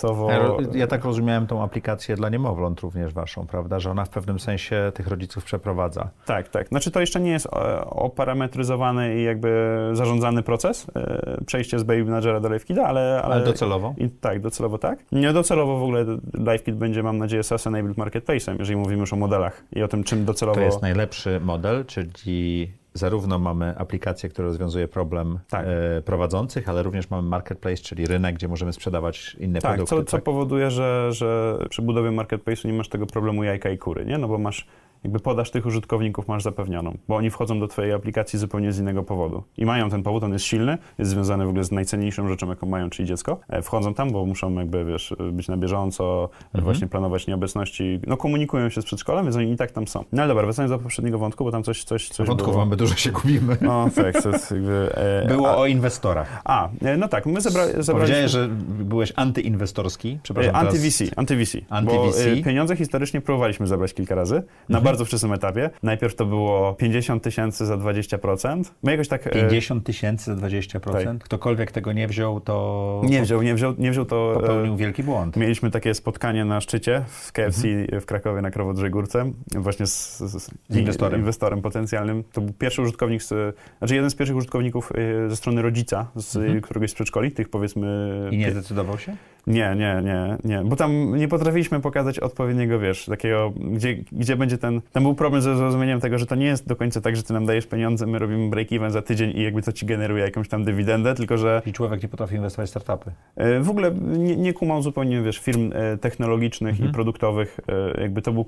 SMS-owo. Ja, tak rozumiałem tą aplikację dla niemowląt również waszą, prawda? Że ona w pewnym sensie tych rodziców przeprowadza. Tak, tak. Znaczy to jeszcze nie jest e, oparametryzowany i jakby zarządzany proces, e, przejście z Baby Managera do LiveKida, ale... Ale docelowo? I, tak, docelowo tak. Nie docelowo w ogóle LiveKit będzie, mam nadzieję, SaaS-enabled marketplace'em, jeżeli mówimy już o modelach i o tym, czym docelowo... To jest najlepszy model, czyli zarówno mamy aplikację, która rozwiązuje problem Tak. e, prowadzących, ale również mamy marketplace, czyli rynek, gdzie możemy sprzedawać inne Tak, produkty. co, co powoduje, że, że przy budowie marketplace'u nie masz tego problemu jajka i kury, nie? No bo masz, jakby podaż tych użytkowników masz zapewnioną, bo oni wchodzą do twojej aplikacji zupełnie z innego powodu. I mają ten powód, on jest silny, jest związany w ogóle z najcenniejszą rzeczą, jaką mają, czyli dziecko. E, Wchodzą tam, bo muszą jakby, wiesz, być na bieżąco, Mhm. właśnie planować nieobecności, no komunikują się z przedszkolem, więc oni i tak tam są. No ale dobra, wracając do poprzedniego wątku, bo tam coś, coś, coś Wątków było. mamy dużo, się gubimy. No tak, to jest jakby... E, Było a, o inwestorach. a, e, no tak, my zebra, zebraliśmy... Powiedziałeś, że byłeś antyinwestorski. Przepraszam, E, Anty-VC, anty-VC. Anty-VC. Bo e, pieniądze historycznie próbowaliśmy zebrać kilka razy, na Mhm. Bardzo wczesnym etapie. Najpierw to było 50 tysięcy za 20%. My jakoś tak... e, 50 tysięcy za 20%. Tak. Ktokolwiek tego nie wziął, to Nie wziął, nie wziął, nie wziął to... e, popełnił wielki błąd. Mieliśmy takie spotkanie na szczycie w KFC Mhm. w Krakowie na Krowodrzej Górce, właśnie z, z, Z inwestorem. inwestorem potencjalnym. To był pierwszy użytkownik, z, znaczy jeden z pierwszych użytkowników e, ze strony rodzica, z Mhm. któregoś z przedszkoli, tych powiedzmy... I nie zdecydował się? Nie, nie, nie, nie, bo tam nie potrafiliśmy pokazać odpowiedniego, wiesz, takiego, gdzie, gdzie będzie ten, tam był problem ze zrozumieniem tego, że to nie jest do końca tak, że ty nam dajesz pieniądze, my robimy break-even za tydzień i jakby to ci generuje jakąś tam dywidendę, tylko że I człowiek nie potrafi inwestować w startupy. e, w ogóle nie, nie kumał zupełnie, wiesz, firm e, technologicznych Mhm. i produktowych, e, jakby to był,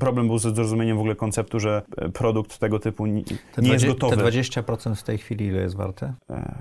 problem był ze zrozumieniem w ogóle konceptu, że produkt tego typu nie, nie jest 20, gotowy. te 20% w tej chwili ile jest warte? E,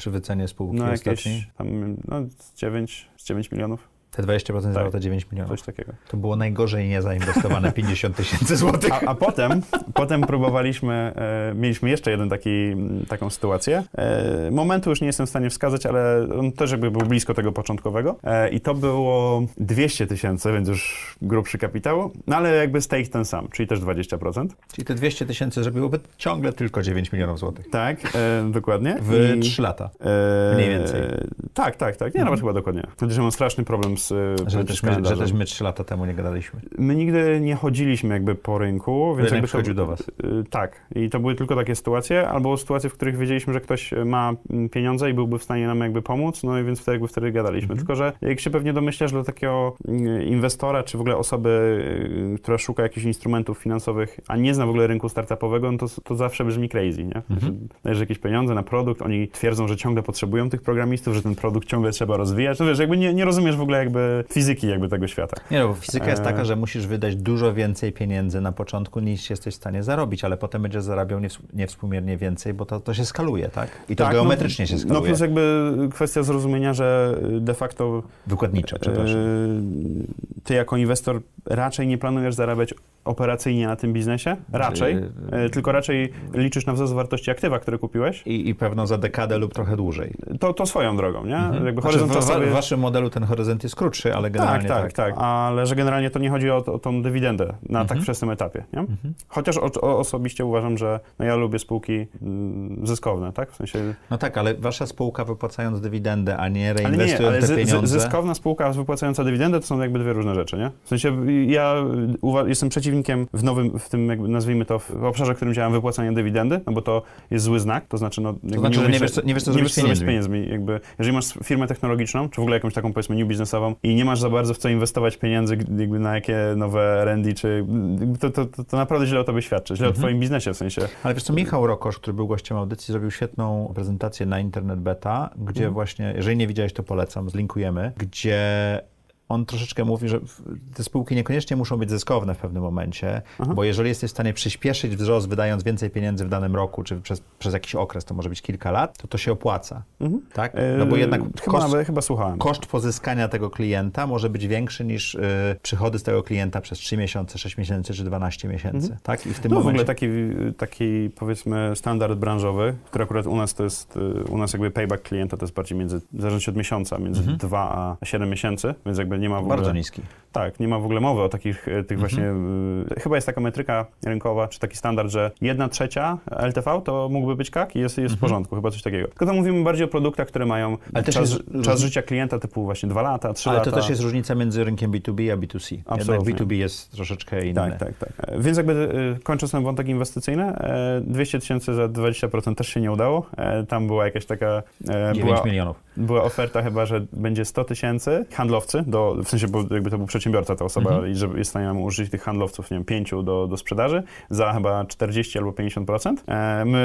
Przy wycenie spółki no ostatniej? jakieś tam, no z 9, z 9 milionów, Te 20% jest Tak. warte 9 milionów. coś takiego. To było najgorzej niezainwestowane 50 tysięcy złotych. A, a potem, potem próbowaliśmy, e, mieliśmy jeszcze jeden taki, taką sytuację. E, momentu już nie jestem w stanie wskazać, ale on też jakby był blisko tego początkowego. E, I to było 200 tysięcy, więc już grubszy kapitał, no ale jakby stake ten sam, czyli też 20%. Czyli te 200 tysięcy zrobiłoby ciągle tylko 9 milionów złotych. Tak, e, dokładnie. W I, 3 lata. e, mniej więcej. Tak, tak, tak. Nie, nawet chyba dokładnie. Chociaż mam straszny problem z, e, Że też, my, że też my 3 lata temu nie gadaliśmy. My nigdy nie chodziliśmy jakby po rynku, więc Rynek jakby przychodził do was. Y, Tak. I to były tylko takie sytuacje, albo sytuacje, w których wiedzieliśmy, że ktoś ma mm, pieniądze i byłby w stanie nam jakby pomóc, no i więc wtedy jakby wtedy gadaliśmy. Mhm. Tylko, że jak się pewnie domyślasz, dla takiego mm, inwestora, czy w ogóle osoby, y, która szuka jakichś instrumentów finansowych, a nie zna w ogóle rynku startupowego, no to, to zawsze brzmi crazy, nie? Mhm. Że Dajesz jakieś pieniądze na produkt, oni twierdzą, że ciągle potrzebują tych programistów, że ten produkt ciągle trzeba rozwijać. No wiesz, jakby nie, nie rozumiesz w ogóle jakby fizyki jakby tego świata. Nie no, bo fizyka jest E. taka, że musisz wydać dużo więcej pieniędzy na początku niż jesteś w stanie zarobić, ale potem będziesz zarabiał niews- niewspółmiernie więcej, bo to, to się skaluje, tak? I to Tak, geometrycznie no, się No skaluje. plus jakby kwestia zrozumienia, że de facto Wykładniczo, przepraszam. e, ty jako inwestor raczej nie planujesz zarabiać operacyjnie na tym biznesie, raczej, Yy, e, tylko raczej liczysz na wzrost wartości aktywa, które kupiłeś, I, I pewno za dekadę lub trochę dłużej. to, to swoją drogą, nie? Mhm. Jakby Znaczy, horyzont w, czasowy... w waszym modelu ten horyzont jest krótszy, ale Tak, generalnie tak, tak, ale że generalnie to nie chodzi o, o tą dywidendę na tak Mhm. wczesnym etapie, nie? Mhm. Chociaż o, o, osobiście uważam, że no ja lubię spółki mm, zyskowne, tak? W sensie No tak, ale wasza spółka wypłacając dywidendę, a nie Ale nie, reinwestując ale te pieniądze... zyskowna spółka wypłacająca dywidendę to są jakby dwie różne rzeczy, nie? W sensie ja jestem przeciwnikiem w nowym, w tym jakby nazwijmy to, w obszarze, w którym działam, wypłacania dywidendy, no bo to jest zły znak, to znaczy no... jakby znaczy, że nie umiesz- nie wiesz, co nie wiesz, co zrobić z z pieniędzmi. Jakby, jeżeli masz firmę technologiczną, czy w ogóle jakąś taką powiedzmy new biznesową i nie masz za bardzo w co inwestować pieniędzy, jakby na jakie nowe R&D, czy to, to, to, to naprawdę źle o tobie świadczy, źle Mhm. o twoim biznesie w sensie. Ale wiesz co, Michał Rokosz, który był gościem audycji, zrobił świetną prezentację na Internet Beta, gdzie Mhm. właśnie, jeżeli nie widziałeś, to polecam, zlinkujemy, gdzie on troszeczkę mówi, że te spółki niekoniecznie muszą być zyskowne w pewnym momencie, Aha. bo jeżeli jesteś w stanie przyspieszyć wzrost, wydając więcej pieniędzy w danym roku, czy przez, przez jakiś okres, to może być kilka lat, to to się opłaca. Mhm. Tak? No bo jednak chyba, koszt, chyba słuchałem. koszt pozyskania tego klienta może być większy niż y, przychody z tego klienta przez 3 miesiące, 6 miesięcy czy 12 miesięcy. Mhm. Tak? I w tym no, momencie... w ogóle taki, taki powiedzmy standard branżowy, który akurat u nas to jest, y, u nas jakby payback klienta to jest bardziej między, w zależności od miesiąca, między mhm. 2 a 7 miesięcy, więc jakby nie ma w ogóle... Bardzo niski. Tak, nie ma w ogóle mowy o takich e, tych mhm. właśnie, y, chyba jest taka metryka rynkowa, czy taki standard, że jedna trzecia LTV to mógłby być kak i jest, jest mhm. w porządku, chyba coś takiego. Tylko to mówimy bardziej o produktach, które mają czas, jest... czas, życia klienta typu właśnie 2 lata, 3 Ale lata. Ale to też jest różnica między rynkiem B2B a B2C. Absolutnie. Jednak B2B jest troszeczkę inny. Tak, tak, tak. Więc jakby y, kończąc ten wątek inwestycyjny, 200 e, tysięcy za 20% też się nie udało. E, tam była jakaś taka... 9 była, milionów. Była oferta chyba, że będzie 100 tysięcy handlowcy, do, w sensie, bo jakby to był przedsiębiorca ta osoba mhm. i że jest w stanie użyć tych handlowców, nie wiem, pięciu do, do sprzedaży za chyba 40 albo 50%. E, my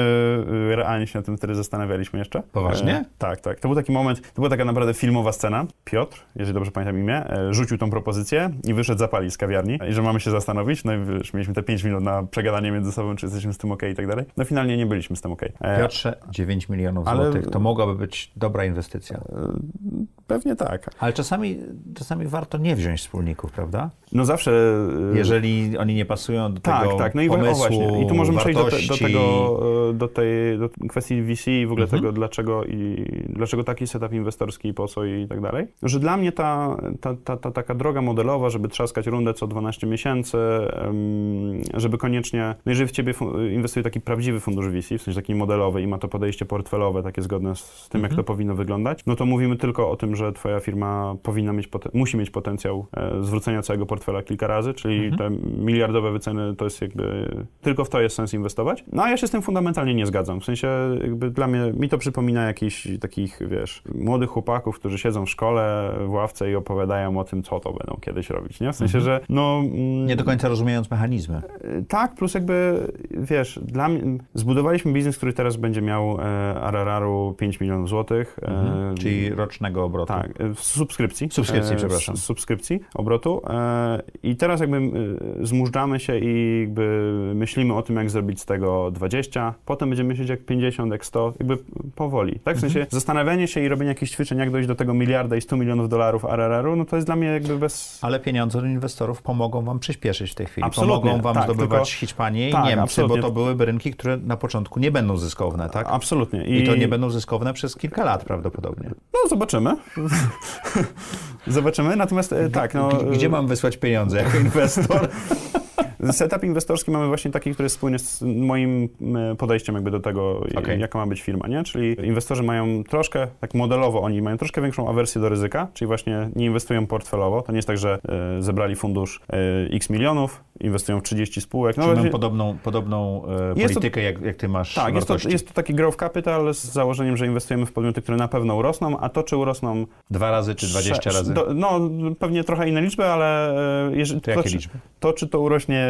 y, realnie się na tym wtedy zastanawialiśmy jeszcze. Poważnie? E, tak, tak. To był taki moment, to była taka naprawdę filmowa scena. Piotr, jeżeli dobrze pamiętam imię, e, rzucił tą propozycję i wyszedł zapalić z kawiarni i że mamy się zastanowić. No i wiesz, mieliśmy te 5 minut na przegadanie między sobą, czy jesteśmy z tym ok i tak dalej. No finalnie nie byliśmy z tym ok. E, Piotrze, 9 milionów ale... złotych, to mogłaby być dobra inwestycja. E, pewnie tak. Ale czasami, czasami warto nie wziąć wspólników, prawda? No zawsze... E, jeżeli oni nie pasują do tak, tego Tak, no i pomysłu, właśnie. I tu możemy przejść do, te, do, tego, e, do tej do kwestii VC i w ogóle mhm. tego, dlaczego i dlaczego taki setup inwestorski po co i tak dalej. Że dla mnie ta, ta, ta, ta taka droga modelowa, żeby trzaskać rundę co 12 miesięcy, żeby koniecznie, no jeżeli w ciebie inwestuje taki prawdziwy fundusz VC, w sensie taki modelowy i ma to podejście portfelowe, takie zgodne z tym, mhm. jak to powinno wyglądać, no to mówimy tylko o tym, że twoja firma powinna mieć, musi mieć potencjał e, zwrócenia całego portfela kilka razy, czyli mhm. te miliardowe wyceny to jest jakby, tylko w to jest sens inwestować. No a ja się z tym fundamentalnie nie zgadzam. W sensie jakby dla mnie, mi to przypomina jakichś takich, wiesz, młodych chłopaków, którzy siedzą w szkole, w ławce i opowiadają o tym, co to będą kiedyś robić, nie? W sensie, mhm. że no... Mm, nie do końca rozumiejąc mechanizmy. E, tak, plus jakby, wiesz, dla mnie, zbudowaliśmy biznes, który teraz będzie miał e, RRR-u 5 milionów złotych. E, mhm. Czyli rocznego obrotu. Tak, w subskrypcji. Subskrypcji, e, przepraszam. subskrypcji, obrotu. E, I teraz jakby e, zmużdżamy się i jakby myślimy o tym, jak zrobić z tego 20, potem będziemy myśleć jak 50, jak 100, jakby powoli. Tak? W sensie mhm. zastanawianie się i robienie jakichś ćwiczeń, jak dojść do tego miliarda i 100 milionów dolarów RRR-u, no to jest dla mnie jakby bez... Ale pieniądze od inwestorów pomogą wam przyspieszyć w tej chwili. Absolutnie. Pomogą wam tak, zdobywać tylko... Hiszpanię i tak, Niemcy, absolutnie. bo to byłyby rynki, które na początku nie będą zyskowne, tak? Absolutnie. I... I to nie będą zyskowne przez kilka lat prawdopodobnie. No zobaczymy. zobaczymy, natomiast e, tak, no... Gdzie mam wysłać pieniądze jako inwestor? Setup inwestorski mamy właśnie taki, który jest spójny z moim e, podejściem jakby do tego, okay. jaka ma być firma, nie? Czyli inwestorzy mają troszkę, tak modelowo, oni mają troszkę większą awersję do ryzyka, czyli właśnie nie inwestują portfelowo. To nie jest tak, że e, zebrali fundusz e, x milionów, inwestują w 30 spółek. No, czyli mają podobną, podobną politykę, to, jak, jak ty masz Tak, jest to, jest to taki growth capital z założeniem, że inwestujemy w podmioty, które na pewno urosną, a to czy urosną... Dwa razy czy 20 razy? Do, no, pewnie trochę inne liczby, ale... Jeżeli, to, to jakie liczby? To, czy to urośnie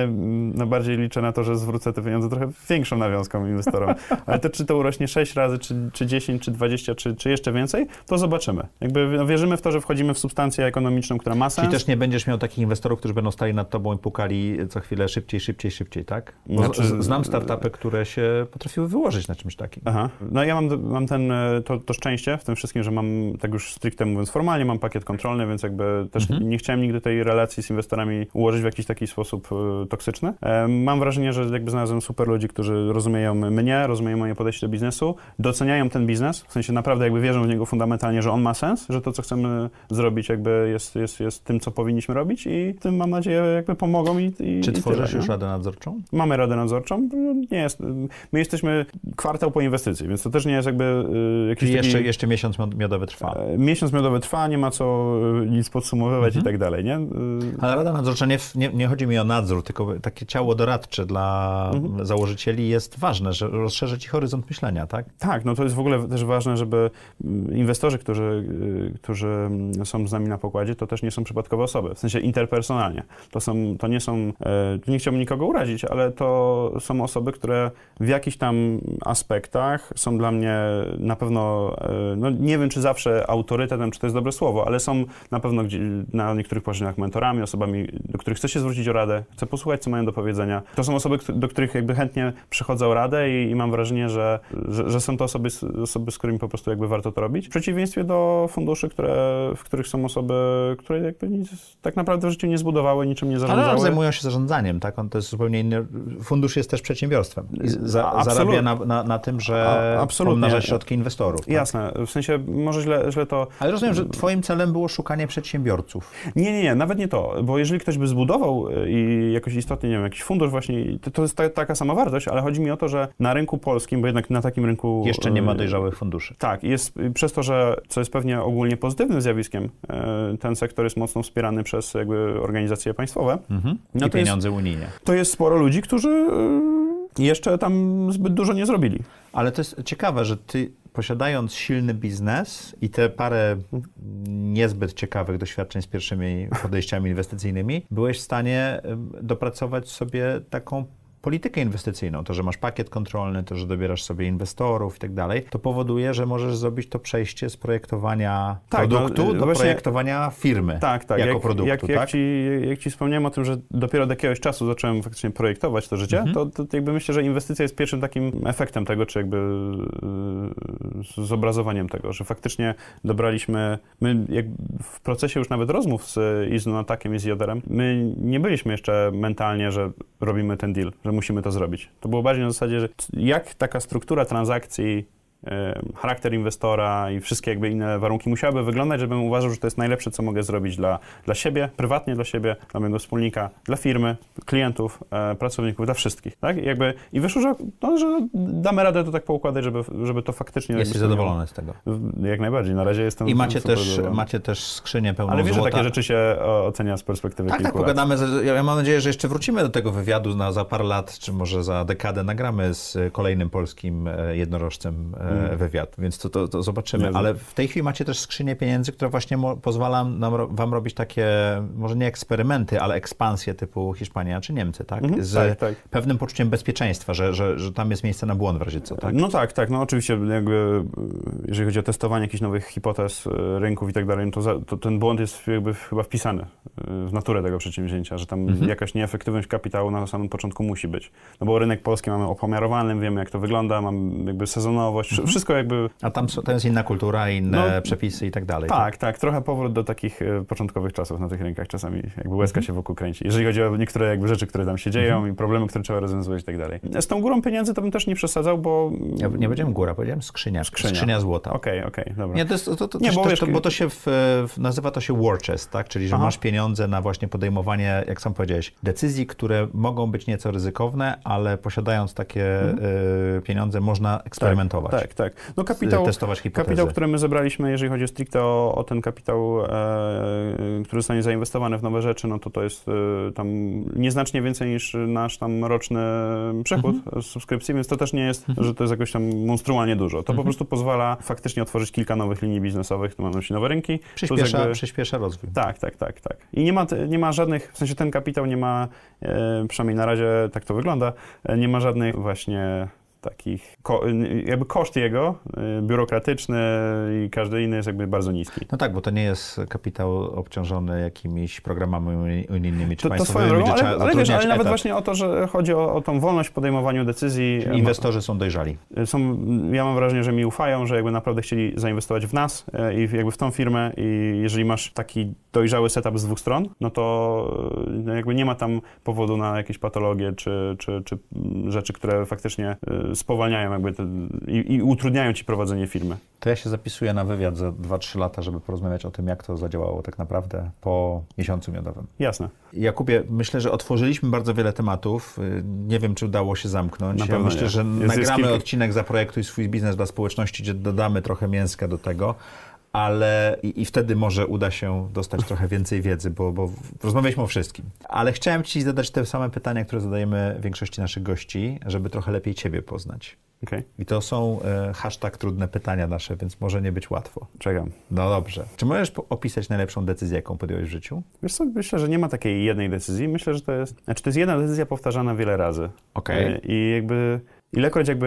no bardziej liczę na to, że zwrócę te pieniądze trochę większą nawiązką inwestorom. Ale to czy to urośnie 6 razy, czy, czy 10, czy 20, czy, czy jeszcze więcej, to zobaczymy. Jakby no, wierzymy w to, że wchodzimy w substancję ekonomiczną, która ma sens. Czyli też nie będziesz miał takich inwestorów, którzy będą stali nad tobą i pukali co chwilę szybciej, szybciej, szybciej, tak? Bo znaczy, znam startupy, które się potrafiły wyłożyć na czymś takim. Aha. No ja mam, mam ten, e, to, to szczęście w tym wszystkim, że mam, tak już stricte mówiąc formalnie, mam pakiet kontrolny, więc jakby też mhm. nie chciałem nigdy tej relacji z inwestorami ułożyć w jakiś taki sposób e, toksyczny. Mam wrażenie, że jakby znalazłem super ludzi, którzy rozumieją mnie, rozumieją moje podejście do biznesu, doceniają ten biznes, w sensie naprawdę jakby wierzą w niego fundamentalnie, że on ma sens, że to, co chcemy zrobić jakby jest, jest, jest tym, co powinniśmy robić i tym mam nadzieję jakby pomogą i, i Czy tworzysz tyle, już radę nadzorczą? Mamy radę nadzorczą. Nie jest, my jesteśmy kwartał po inwestycji, więc to też nie jest jakby y, jakiś Czyli jeszcze, jeszcze miesiąc miodowy trwa. E, miesiąc miodowy trwa, nie ma co y, nic podsumowywać mhm. i tak dalej, nie? Y, Ale rada nadzorcza, nie, nie, nie chodzi mi o nadzór, tylko tylko takie ciało doradcze dla Mhm. założycieli jest ważne, że rozszerzy ci horyzont myślenia, tak? Tak, no to jest w ogóle też ważne, żeby inwestorzy, którzy, y, którzy mm, są z nami na pokładzie, to też nie są przypadkowe osoby, w sensie interpersonalnie. To, są, to nie są, e, nie chciałbym nikogo urazić, ale to są osoby, które w jakichś tam aspektach są dla mnie na pewno, e, no nie wiem czy zawsze autorytetem, czy to jest dobre słowo, ale są na pewno na niektórych poziomach mentorami, osobami, do których chcę się zwrócić o radę, chcę posłuchać, co mają do powiedzenia. To są osoby, do których jakby chętnie przychodzę o radę i, i mam wrażenie, że, że, że są to osoby, z- osoby, z którymi po prostu jakby warto to robić. W przeciwieństwie do funduszy, które, w których są osoby, które jakby nic, tak naprawdę w życiu nie zbudowały, niczym nie Ale zarządzały. zajmują się zarządzaniem, tak? On to jest zupełnie inny. Fundusz jest też przedsiębiorstwem. Za, zarabia na, na, na tym, że absolutnie. pomnaża środki inwestorów. Tak? Jasne, w sensie może źle, źle to... Ale rozumiem, że twoim celem było szukanie przedsiębiorców. Nie, nie, nie, nawet nie to, bo jeżeli ktoś by zbudował y, i jakoś istotnie, nie wiem, jakiś fundusz właśnie, to, to jest ta, taka sama wartość, ale chodzi mi o to, że na rynku polskim, bo jednak na takim rynku... Jeszcze nie ma y, dojrzałych funduszy. Tak, jest przez to, że co jest pewnie ogólnie pozytywnym zjawiskiem, y, ten sektor jest mocno wspierany przez jakby organizacje państwowe. Mhm. No I to jest- pieniądze unijne. To jest sporo ludzi, którzy y, jeszcze tam zbyt dużo nie zrobili. Ale to jest ciekawe, że ty posiadając silny biznes i te parę niezbyt ciekawych doświadczeń z pierwszymi podejściami inwestycyjnymi, byłeś w stanie dopracować sobie taką politykę inwestycyjną, to, że masz pakiet kontrolny, to, że dobierasz sobie inwestorów i tak dalej, to powoduje, że możesz zrobić to przejście z projektowania Tak, no, produktu do właśnie- projektowania firmy Tak, tak. jako jak, produktu, jak, tak? jak, ci, jak ci wspomniałem o tym, że dopiero od jakiegoś czasu zacząłem faktycznie projektować to życie, Mhm. to, to jakby myślę, że inwestycja jest pierwszym takim efektem tego, czy jakby yy, zobrazowaniem tego, że faktycznie dobraliśmy, my jak w procesie już nawet rozmów z Iznonatakiem i z Joderem, my nie byliśmy jeszcze mentalnie, że robimy ten deal, że musimy to zrobić. To było bardziej na zasadzie, że jak taka struktura transakcji charakter inwestora i wszystkie jakby inne warunki musiałyby wyglądać, żebym uważał, że to jest najlepsze, co mogę zrobić dla, dla siebie, prywatnie dla siebie, dla mojego wspólnika, dla firmy, klientów, e, pracowników, dla wszystkich, tak? I jakby, i wyszło, że, no, że damy radę to tak poukładać, żeby, żeby to faktycznie... Jesteś zadowolony z tego. Jak najbardziej, na razie jestem I macie też, macie też skrzynię pełną Ale wiesz, że takie rzeczy się ocenia z perspektywy Tak, tak, kilku lat. pogadamy. Z, ja mam nadzieję, że jeszcze wrócimy do tego wywiadu na, za parę lat, czy może za dekadę nagramy z e, kolejnym polskim e, jednorożcem e, Mhm. wywiad, więc to, to, to zobaczymy. Ale w tej chwili macie też skrzynię pieniędzy, która właśnie pozwala nam, wam robić takie, może nie eksperymenty, ale ekspansje typu Hiszpania czy Niemcy, tak? Mhm, Z tak, tak. pewnym poczuciem bezpieczeństwa, że, że, że tam jest miejsce na błąd w razie co, tak? No tak, tak. No oczywiście jakby, jeżeli chodzi o testowanie jakichś nowych hipotez y, rynków i tak dalej, no to, za, to ten błąd jest jakby chyba wpisany y, w naturę tego przedsięwzięcia, że tam Mhm. jakaś nieefektywność kapitału na samym początku musi być. No bo rynek polski mamy opomiarowany, wiemy jak to wygląda, mamy jakby sezonowość. Wszystko jakby... A tam to jest inna kultura, inne No, przepisy i tak dalej. Tak, tak, trochę powrót do takich y, początkowych czasów na tych rynkach czasami, jakby łezka się wokół kręci. Jeżeli chodzi o niektóre jakby rzeczy, które tam się dzieją i problemy, które trzeba rozwiązywać i tak dalej. Z tą górą pieniędzy to bym też nie przesadzał, bo... Ja nie powiedziałem góra, powiedziałem skrzynia. Skrzynia. Skrzynia złota. Okej, okej, dobra. Nie, to jest, to, to, Nie, bo też, wiesz- to, bo to się w, nazywa to się war chest, tak? Czyli, że Aha. masz pieniądze na właśnie podejmowanie, jak sam powiedziałeś, decyzji, które mogą być nieco ryzykowne, ale posiadając takie y, pieniądze można eksperymentować. Tak, tak. Tak. No kapitał, kapitał, który my zebraliśmy, jeżeli chodzi stricte o, o ten kapitał, e, który zostanie zainwestowany w nowe rzeczy, no to to jest e, tam nieznacznie więcej niż nasz tam roczny przychód Mhm. z subskrypcji, więc to też nie jest, że to jest jakoś tam monstrualnie dużo. To Mhm. po prostu pozwala faktycznie otworzyć kilka nowych linii biznesowych, tu mam na myśli nowe rynki. Przyspiesza, jakby- przyspiesza rozwój. tak, tak, tak, tak. I nie ma, nie ma żadnych, w sensie ten kapitał nie ma, e, przynajmniej na razie tak to wygląda, e, nie ma żadnych właśnie takich, jakby koszt jego, e, biurokratyczny i każdy inny jest jakby bardzo niski. No tak, bo to nie jest kapitał obciążony jakimiś programami uni- unijnymi czy To, to państwowymi, swoją drogą, ale, ale wiesz, ale nawet właśnie o to, że chodzi o, o tą wolność w podejmowaniu decyzji. e, Inwestorzy są dojrzali. są, ja mam wrażenie, że mi ufają, że jakby naprawdę chcieli zainwestować w nas e, i jakby w tą firmę i jeżeli masz taki dojrzały setup z dwóch stron, no to no jakby nie ma tam powodu na jakieś patologie czy, czy, czy mm, rzeczy, które faktycznie spowalniają jakby te, i, i utrudniają ci prowadzenie firmy. To ja się zapisuję na wywiad za 2-3 lata, żeby porozmawiać o tym, jak to zadziałało tak naprawdę po miesiącu miodowym. Jasne. Jakubie, myślę, że otworzyliśmy bardzo wiele tematów. Y, Nie wiem, czy udało się zamknąć. Na ja pewno myślę, nie. że Jest- jest nagramy kilka- odcinek Zaprojektuj swój biznes dla społeczności, gdzie dodamy trochę mięska do tego. Ale i, i wtedy może uda się dostać trochę więcej wiedzy, bo, bo rozmawialiśmy o wszystkim. Ale chciałem Ci zadać te same pytania, które zadajemy większości naszych gości, żeby trochę lepiej Ciebie poznać. Okej, I to są e, hashtag trudne pytania nasze, więc może nie być łatwo. czekam. No dobrze. Czy możesz opisać najlepszą decyzję, jaką podjąłeś w życiu? Wiesz co, myślę, że nie ma takiej jednej decyzji. Myślę, że to jest, znaczy to jest jedna decyzja powtarzana wiele razy. Okej. E, I jakby, ilekroć jakby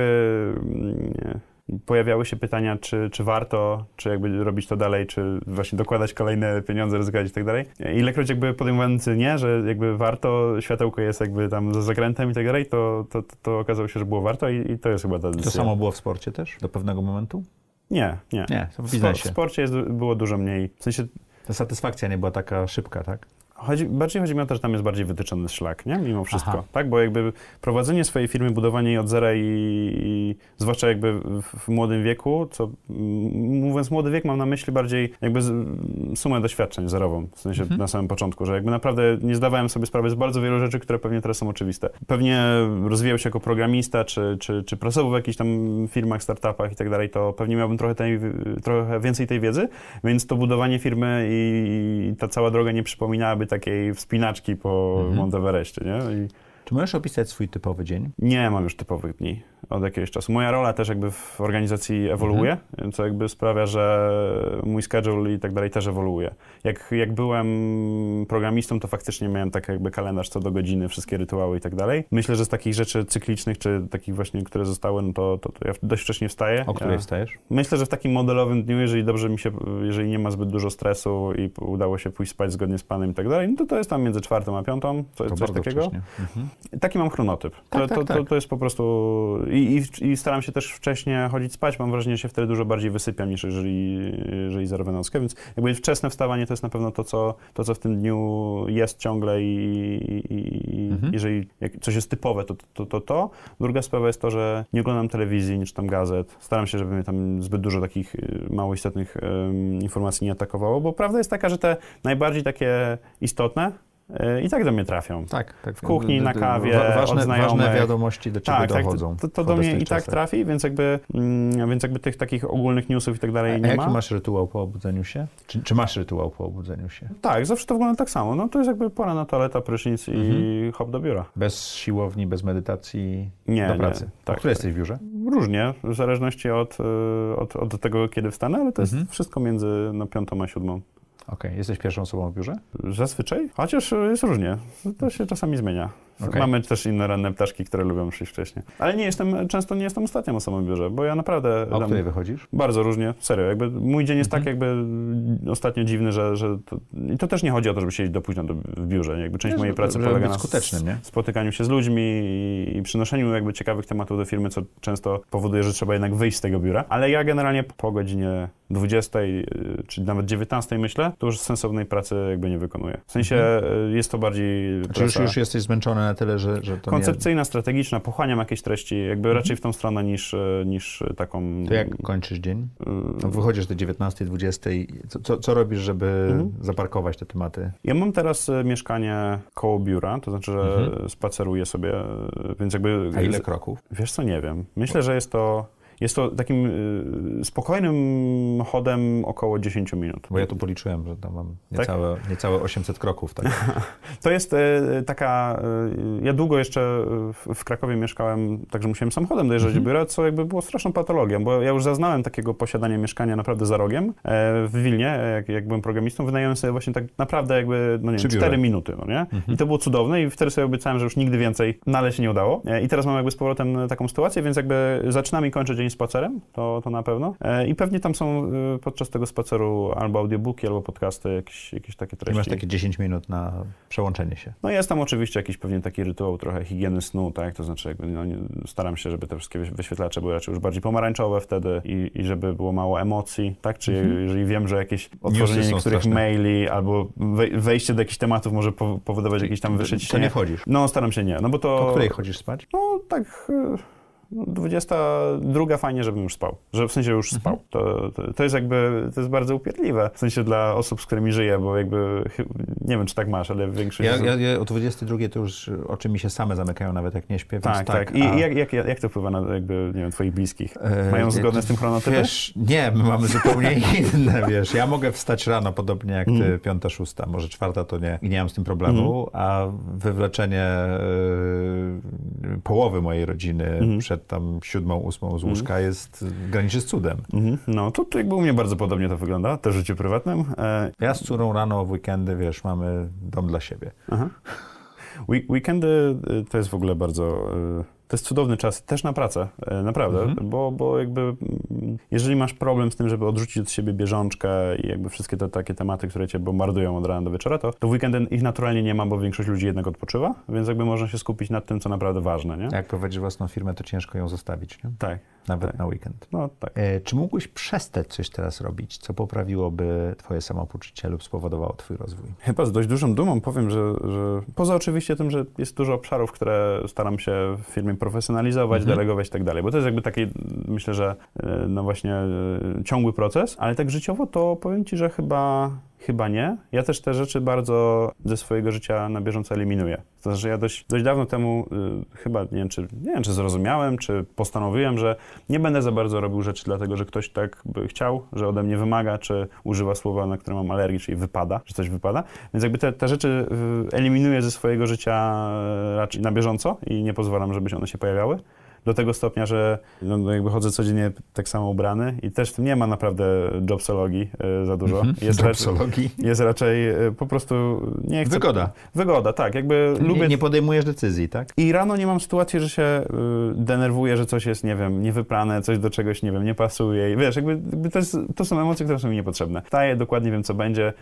mm, nie, pojawiały się pytania, czy, czy warto, czy jakby robić to dalej, czy właśnie dokładać kolejne pieniądze, ryzykować i tak dalej. Ilekroć jakby podejmowałem nie, że jakby warto, światełko jest jakby tam za zakrętem i tak dalej, to, to, to, to okazało się, że było warto i, i to jest chyba ta To decyzja. samo było w sporcie też? Do pewnego momentu? Nie, nie. Nie, to w spo, w biznesie. sporcie jest, było dużo mniej. W sensie Ta satysfakcja nie była taka szybka, tak? Chodzi, bardziej chodzi mi o to, że tam jest bardziej wytyczony szlak, nie? Mimo wszystko. Aha. Tak, bo jakby prowadzenie swojej firmy, budowanie jej od zera i, i zwłaszcza jakby w, w młodym wieku, co mówiąc młody wiek, mam na myśli bardziej jakby z, sumę doświadczeń zerową, w sensie Mhm. na samym początku, że jakby naprawdę nie zdawałem sobie sprawy z bardzo wielu rzeczy, które pewnie teraz są oczywiste. Pewnie rozwijał się jako programista, czy, czy, czy pracował w jakichś tam firmach, startupach i tak dalej, to pewnie miałbym trochę, tej, trochę więcej tej wiedzy, więc to budowanie firmy i, i ta cała droga nie przypominałaby takiej wspinaczki po Mhm. Monteverestie, nie? I Czy możesz opisać swój typowy dzień? nie mam już typowych dni od jakiegoś czasu. Moja rola też jakby w organizacji ewoluuje, Mhm. co jakby sprawia, że mój schedule i tak dalej też ewoluuje. Jak, jak byłem programistą, to faktycznie miałem tak jakby kalendarz co do godziny, wszystkie rytuały i tak dalej. Myślę, że z takich rzeczy cyklicznych, czy takich właśnie, które zostały, no to, to, to ja dość wcześnie wstaję. O której ja, wstajesz? Myślę, że w takim modelowym dniu, jeżeli dobrze mi się, jeżeli nie ma zbyt dużo stresu i udało się pójść spać zgodnie z planem i tak dalej, no to to jest tam między czwartą a piątą, co, To coś takiego. Mhm. Taki mam chronotyp. Tak, to, tak, to, tak. To, to jest po prostu... I, i, I staram się też wcześniej chodzić spać. Mam wrażenie, że się wtedy dużo bardziej wysypiam niż jeżeli, jeżeli zerwę nockę, więc jakby wczesne wstawanie to jest na pewno to, co, to, co w tym dniu jest ciągle i, i, i Mhm. jeżeli jak coś jest typowe, to to, to to. Druga sprawa jest to, że nie oglądam telewizji, nie czytam gazet. Staram się, żeby mnie tam zbyt dużo takich y, mało istotnych em, informacji nie atakowało, bo prawda jest taka, że te najbardziej takie istotne i tak do mnie trafią. Tak, tak. W kuchni, na kawie, Wa- ważne, od znajomych. ważne wiadomości do ciebie Tak, tak, dochodzą. to, to w do mnie i tak trafi, więc jakby, mm, więc jakby tych takich ogólnych newsów i tak A dalej nie jaki ma. masz rytuał po obudzeniu się? Czy, czy masz rytuał po obudzeniu się? Tak, zawsze to wygląda tak samo. No to jest jakby pora na toaleta, prysznic i Mhm. hop do biura. Bez siłowni, bez medytacji Nie, do nie, pracy? tak, o której tak. jesteś w biurze? Różnie, w zależności od, y, od, od tego, kiedy wstanę, ale to Mhm. jest wszystko między no, piątą a siódmą. Okej, jesteś pierwszą osobą w biurze? Zazwyczaj, chociaż jest różnie. To się czasami zmienia. Okej. Mamy też inne ranne ptaszki, które lubią przyjść wcześniej. Ale nie jestem, często nie jestem ostatnią osobą w biurze, bo ja naprawdę... A o której wychodzisz? Bardzo różnie, serio. Jakby mój dzień jest Mhm. tak jakby ostatnio dziwny, że, że to, i to też nie chodzi o to, żeby siedzieć do późna do, w biurze. Jakby część Nie, mojej pracy polega na spotykaniu się z ludźmi i, i przynoszeniu jakby ciekawych tematów do firmy, co często powoduje, że trzeba jednak wyjść z tego biura. Ale ja generalnie po godzinie 20, y, czy nawet 19 myślę, to już sensownej pracy jakby nie wykonuję. W sensie y, jest to bardziej Czy już, praca już jesteś zmęczony na tyle, że, że to koncepcyjna, strategiczna, pochłaniam jakieś treści, jakby raczej w tą stronę niż, niż taką... nie... To jak kończysz dzień? y, No, wychodzisz do 19, 20. Co, co, co robisz, żeby Mhm. zaparkować te tematy? Ja mam teraz e, mieszkanie koło biura, to znaczy, że Mhm. spaceruję sobie, e, więc jakby... A ile kroków? Wiesz co, nie wiem. Myślę, że jest to... Jest to takim y, spokojnym chodem około 10 minut. Bo ja tu policzyłem, że tam mam Tak? niecałe, niecałe 800 kroków. Tak? To jest e, taka... e, Ja długo jeszcze w, Krakowie mieszkałem, także musiałem samochodem dojeżdżać Mhm. do biura, co jakby było straszną patologią, bo ja już zaznałem takiego posiadania mieszkania naprawdę za rogiem e, w Wilnie, jak, jak byłem programistą, wynająłem sobie właśnie tak naprawdę jakby, no nie Przy wiem, biurze. 4 minuty, no nie? Mhm. I to było cudowne i wtedy sobie obiecałem, że już nigdy więcej, no ale się nie udało. E, I teraz mam jakby z powrotem taką sytuację, więc jakby zaczynam i kończę dzień spacerem, to, to na pewno. E, I pewnie tam są e, podczas tego spaceru albo audiobooki, albo podcasty, jakieś, jakieś takie I treści. masz takie 10 minut na przełączenie się. No jest tam oczywiście jakiś pewnie taki rytuał trochę higieny snu, tak? To znaczy jakby, no, staram się, żeby te wszystkie wyś- wyświetlacze były raczej już bardziej pomarańczowe wtedy i, i żeby było mało emocji, tak? Czy Mhm. jeżeli wiem, że jakieś otworzenie niektórych straszne. maili albo wej- wejście do jakichś tematów może po- powodować jakieś tam To wyszecienie. nie wchodzisz. No staram się nie, no bo to... Po której chodzisz spać? No tak... no, 22 fajnie, żebym już spał. Że w sensie już spał. To, to, to jest jakby, to jest bardzo upierdliwe. W sensie dla osób, z którymi żyję, bo jakby, nie wiem, czy tak masz, ale większość Ja, osób... ja, ja o 22 to już oczy mi się same zamykają, nawet jak nie śpię, więc tak, tak. I a- jak, jak, jak to wpływa na jakby, nie wiem, twoich bliskich? E, Mają e, zgodne z tym chronotypy? Wiesz, nie, my mamy zupełnie inne, wiesz. Ja mogę wstać rano, podobnie jak ty, Mm. piąta, szósta, może czwarta to nie, i nie mam z tym problemu, a wywleczenie y, połowy mojej rodziny Mhm. przed tam siódmą, ósmą z łóżka jest graniczy z cudem. Mhm. No, to, to jakby u mnie bardzo podobnie to wygląda, też w życiu prywatnym. E, Ja z córą rano w weekendy, wiesz, mamy dom dla siebie. Aha. We- Weekendy y, to jest w ogóle bardzo. y, To jest cudowny czas też na pracę, y, naprawdę, Mhm. bo, bo jakby mm, jeżeli masz problem z tym, żeby odrzucić od siebie bieżączkę i jakby wszystkie te takie tematy, które cię bombardują od rana do wieczora, to, to w weekendy ich naturalnie nie ma, bo większość ludzi jednak odpoczywa, więc jakby można się skupić nad tym, co naprawdę ważne, nie? Jak prowadzisz własną firmę, to ciężko ją zostawić, nie? Tak. Nawet Tak. na weekend. No tak. E, czy mógłbyś przestać coś teraz robić, co poprawiłoby twoje samopoczucie lub spowodowało twój rozwój? Chyba z dość dużą dumą powiem, że, że poza oczywiście tym, że jest dużo obszarów, które staram się w firmie profesjonalizować, Mhm. delegować i tak dalej, bo to jest jakby taki, myślę, że e, no właśnie e, ciągły proces, ale tak życiowo to powiem Ci, że chyba, chyba nie. Ja też te rzeczy bardzo ze swojego życia na bieżąco eliminuję. To znaczy, ja dość, dość dawno temu y, chyba, nie wiem, czy, nie wiem, czy zrozumiałem, czy postanowiłem, że nie będę za bardzo robił rzeczy dlatego, że ktoś tak by chciał, że ode mnie wymaga, czy używa słowa, na które mam alergię, czyli wypada, że coś wypada. Więc jakby te, te rzeczy y, eliminuję ze swojego życia y, raczej na bieżąco i nie pozwalam, żeby się one się pojawiały. Do tego stopnia, że no, no jakby chodzę codziennie tak samo ubrany i też nie ma naprawdę jobsologii y, za dużo. Jest, raczej, Jobsologii. jest raczej y, po prostu nie chcę... Wygoda. Wygoda, tak. Jakby lubię... Nie, nie podejmujesz decyzji, tak? I rano nie mam sytuacji, że się y, denerwuję, że coś jest, nie wiem, niewyprane, coś do czegoś, nie wiem, nie pasuje. I wiesz, jakby, jakby to, jest, to są emocje, które są mi niepotrzebne. Wstaję, dokładnie wiem, co będzie,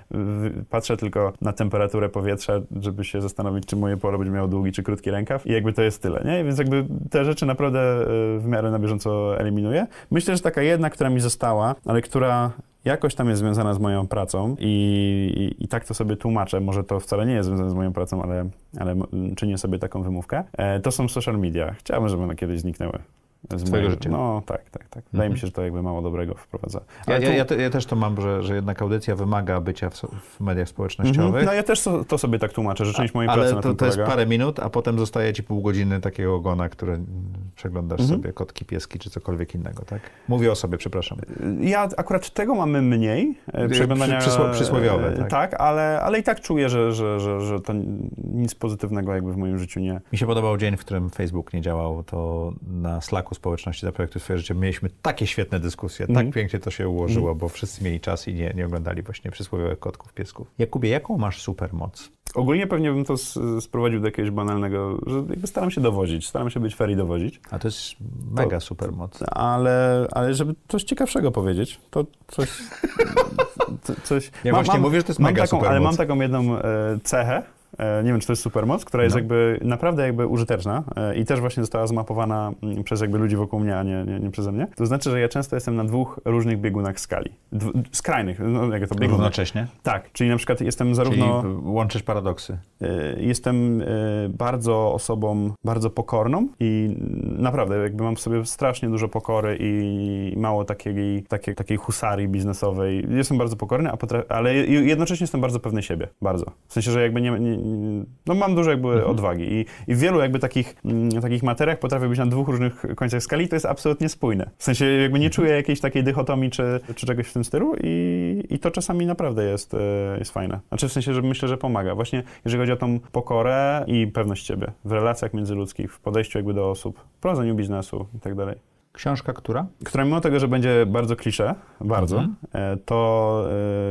patrzę tylko na temperaturę powietrza, żeby się zastanowić, czy moje polo będzie miało długi czy krótki rękaw i jakby to jest tyle, nie? Więc jakby te rzeczy naprawdę y, w miarę na bieżąco eliminuję. Myślę, że taka jedna, która mi została, ale która jakoś tam jest związana z moją pracą i, i, i tak to sobie tłumaczę. Może to wcale nie jest związane z moją pracą, ale, ale czynię sobie taką wymówkę. E, to są social media. Chciałbym, żeby one kiedyś zniknęły. Z Twojego mojego- życia. No tak, tak, tak. Wydaje Mhm. mi się, że to jakby mało dobrego wprowadza. Ja, Ale ja, tu- ja, te, ja też to mam, że, że jednak audycja wymaga bycia w, w mediach społecznościowych. Mhm. No ja też to, to sobie tak tłumaczę, że część mojej ale pracy na to, to jest parę minut, a potem zostaje ci pół godziny takiego ogona, które przeglądasz Mhm. sobie, kotki, pieski czy cokolwiek innego, tak? Mówię o sobie, przepraszam. Ja akurat tego mamy mniej, e, przeglądania... przysło- przysłowiowe, e, tak. ale, ale i tak czuję, że, że, że, że to nic pozytywnego jakby w moim życiu nie... Mi się podobał dzień, w którym Facebook nie działał, to na Slacku społeczności Zaprojektuj swoje życie mieliśmy takie świetne dyskusje, Mhm. tak pięknie to się ułożyło, bo wszyscy mieli czas i nie, nie oglądali właśnie przysłowiowych kotków, piesków. Jakubie, jaką masz supermoc? Ogólnie pewnie bym to sprowadził do jakiegoś banalnego, że jakby staram się dowodzić, staram się być fair i dowodzić, A to jest mega supermoc. ale, ale żeby coś ciekawszego powiedzieć, to coś... co- coś Ja właśnie mówię, że to jest mam mega taką, Ale supermoc. mam taką jedną e, cechę, nie wiem, czy to jest supermoc, która jest No. jakby naprawdę jakby użyteczna e, i też właśnie została zmapowana mm, przez jakby ludzi wokół mnie, a nie, nie, nie przeze mnie. To znaczy, że ja często jestem na dwóch różnych biegunach skali. Dw, skrajnych, no jak to bieguny? Równocześnie? Tak, czyli na przykład jestem zarówno... Czyli łączysz paradoksy. Jestem bardzo osobą bardzo pokorną i naprawdę jakby mam w sobie strasznie dużo pokory i mało takiej, takiej, takiej husarii biznesowej. Jestem bardzo pokorny, ale je- jednocześnie jestem bardzo pewny siebie. Bardzo. W sensie, że jakby nie, nie no mam dużo jakby odwagi i, i w wielu jakby takich, mm, takich materiach potrafię być na dwóch różnych końcach skali to jest absolutnie spójne. W sensie jakby nie czuję jakiejś takiej dychotomii czy, czy czegoś w tym stylu i, i to czasami naprawdę jest, e, jest fajne. Znaczy w sensie, że myślę, że pomaga. Właśnie jeżeli chodzi o tą pokorę i pewność siebie w relacjach międzyludzkich, w podejściu jakby do osób, w prowadzeniu biznesu i tak dalej. Książka która? Która mimo tego, że będzie bardzo klisze, bardzo, Mhm. e, to,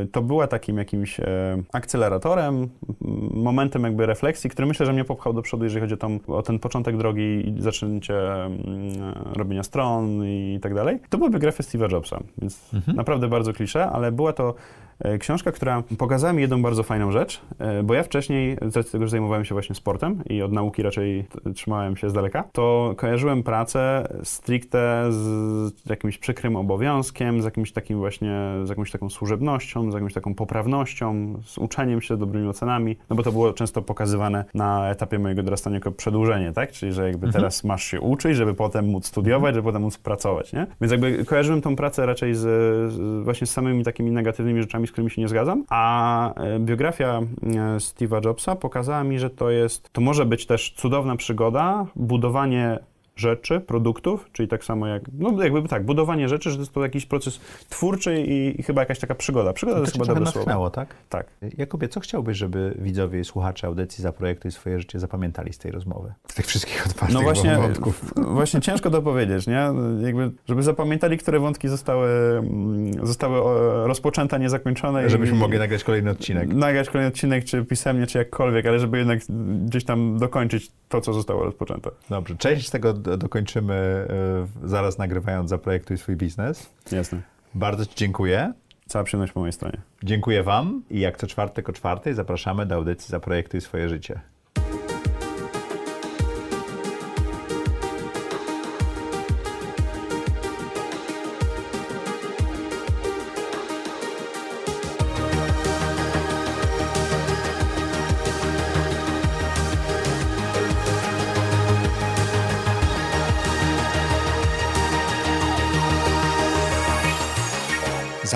e, to była takim jakimś e, akceleratorem, momentem jakby refleksji, który myślę, że mnie popchał do przodu, jeżeli chodzi o, tą, o ten początek drogi i zaczęcie robienia stron i tak dalej. To była biografia Steve'a Jobsa, więc Mhm. naprawdę bardzo klisze, ale była to książka, która pokazała mi jedną bardzo fajną rzecz, e, bo ja wcześniej, z racji tego, że zajmowałem się właśnie sportem i od nauki raczej trzymałem się z daleka, to kojarzyłem pracę stricte z jakimś przykrym obowiązkiem, z jakimś takim właśnie, z jakąś taką służebnością, z jakąś taką poprawnością, z uczeniem się, dobrymi ocenami, no bo to było często pokazywane na etapie mojego dorastania jako przedłużenie, tak? Czyli, że jakby teraz masz się uczyć, żeby potem móc studiować, żeby potem móc pracować, nie? Więc jakby kojarzyłem tą pracę raczej z, z właśnie z samymi takimi negatywnymi rzeczami, z którymi się nie zgadzam, a e, biografia e, Steve'a Jobsa pokazała mi, że to jest, to może być też cudowna przygoda, budowanie rzeczy, produktów, czyli tak samo jak, no jakby tak, budowanie rzeczy, że to jest to jakiś proces twórczy i, i chyba jakaś taka przygoda. Przygoda to jest chyba dobre słowo. natchnęło, tak? Tak. Jakubie, co chciałbyś, żeby widzowie i słuchacze audycji Zaprojektuj swoje życie zapamiętali z tej rozmowy? Z tych wszystkich otwartych No właśnie, wątków. właśnie ciężko to powiedzieć, nie? Jakby, żeby zapamiętali, które wątki zostały, mm, zostały rozpoczęte, niezakończone. i- Żebyśmy mogli nagrać kolejny odcinek. Nagrać kolejny odcinek, czy pisemnie, czy jakkolwiek, ale żeby jednak gdzieś tam dokończyć to, co zostało rozpoczęte. Dobrze, część tego dokończymy e, zaraz nagrywając Zaprojektuj swój biznes. Jasne. Bardzo Ci dziękuję. Cała przyjemność po mojej stronie. Dziękuję Wam i jak co czwartek o czwartej zapraszamy do audycji Zaprojektuj swoje życie.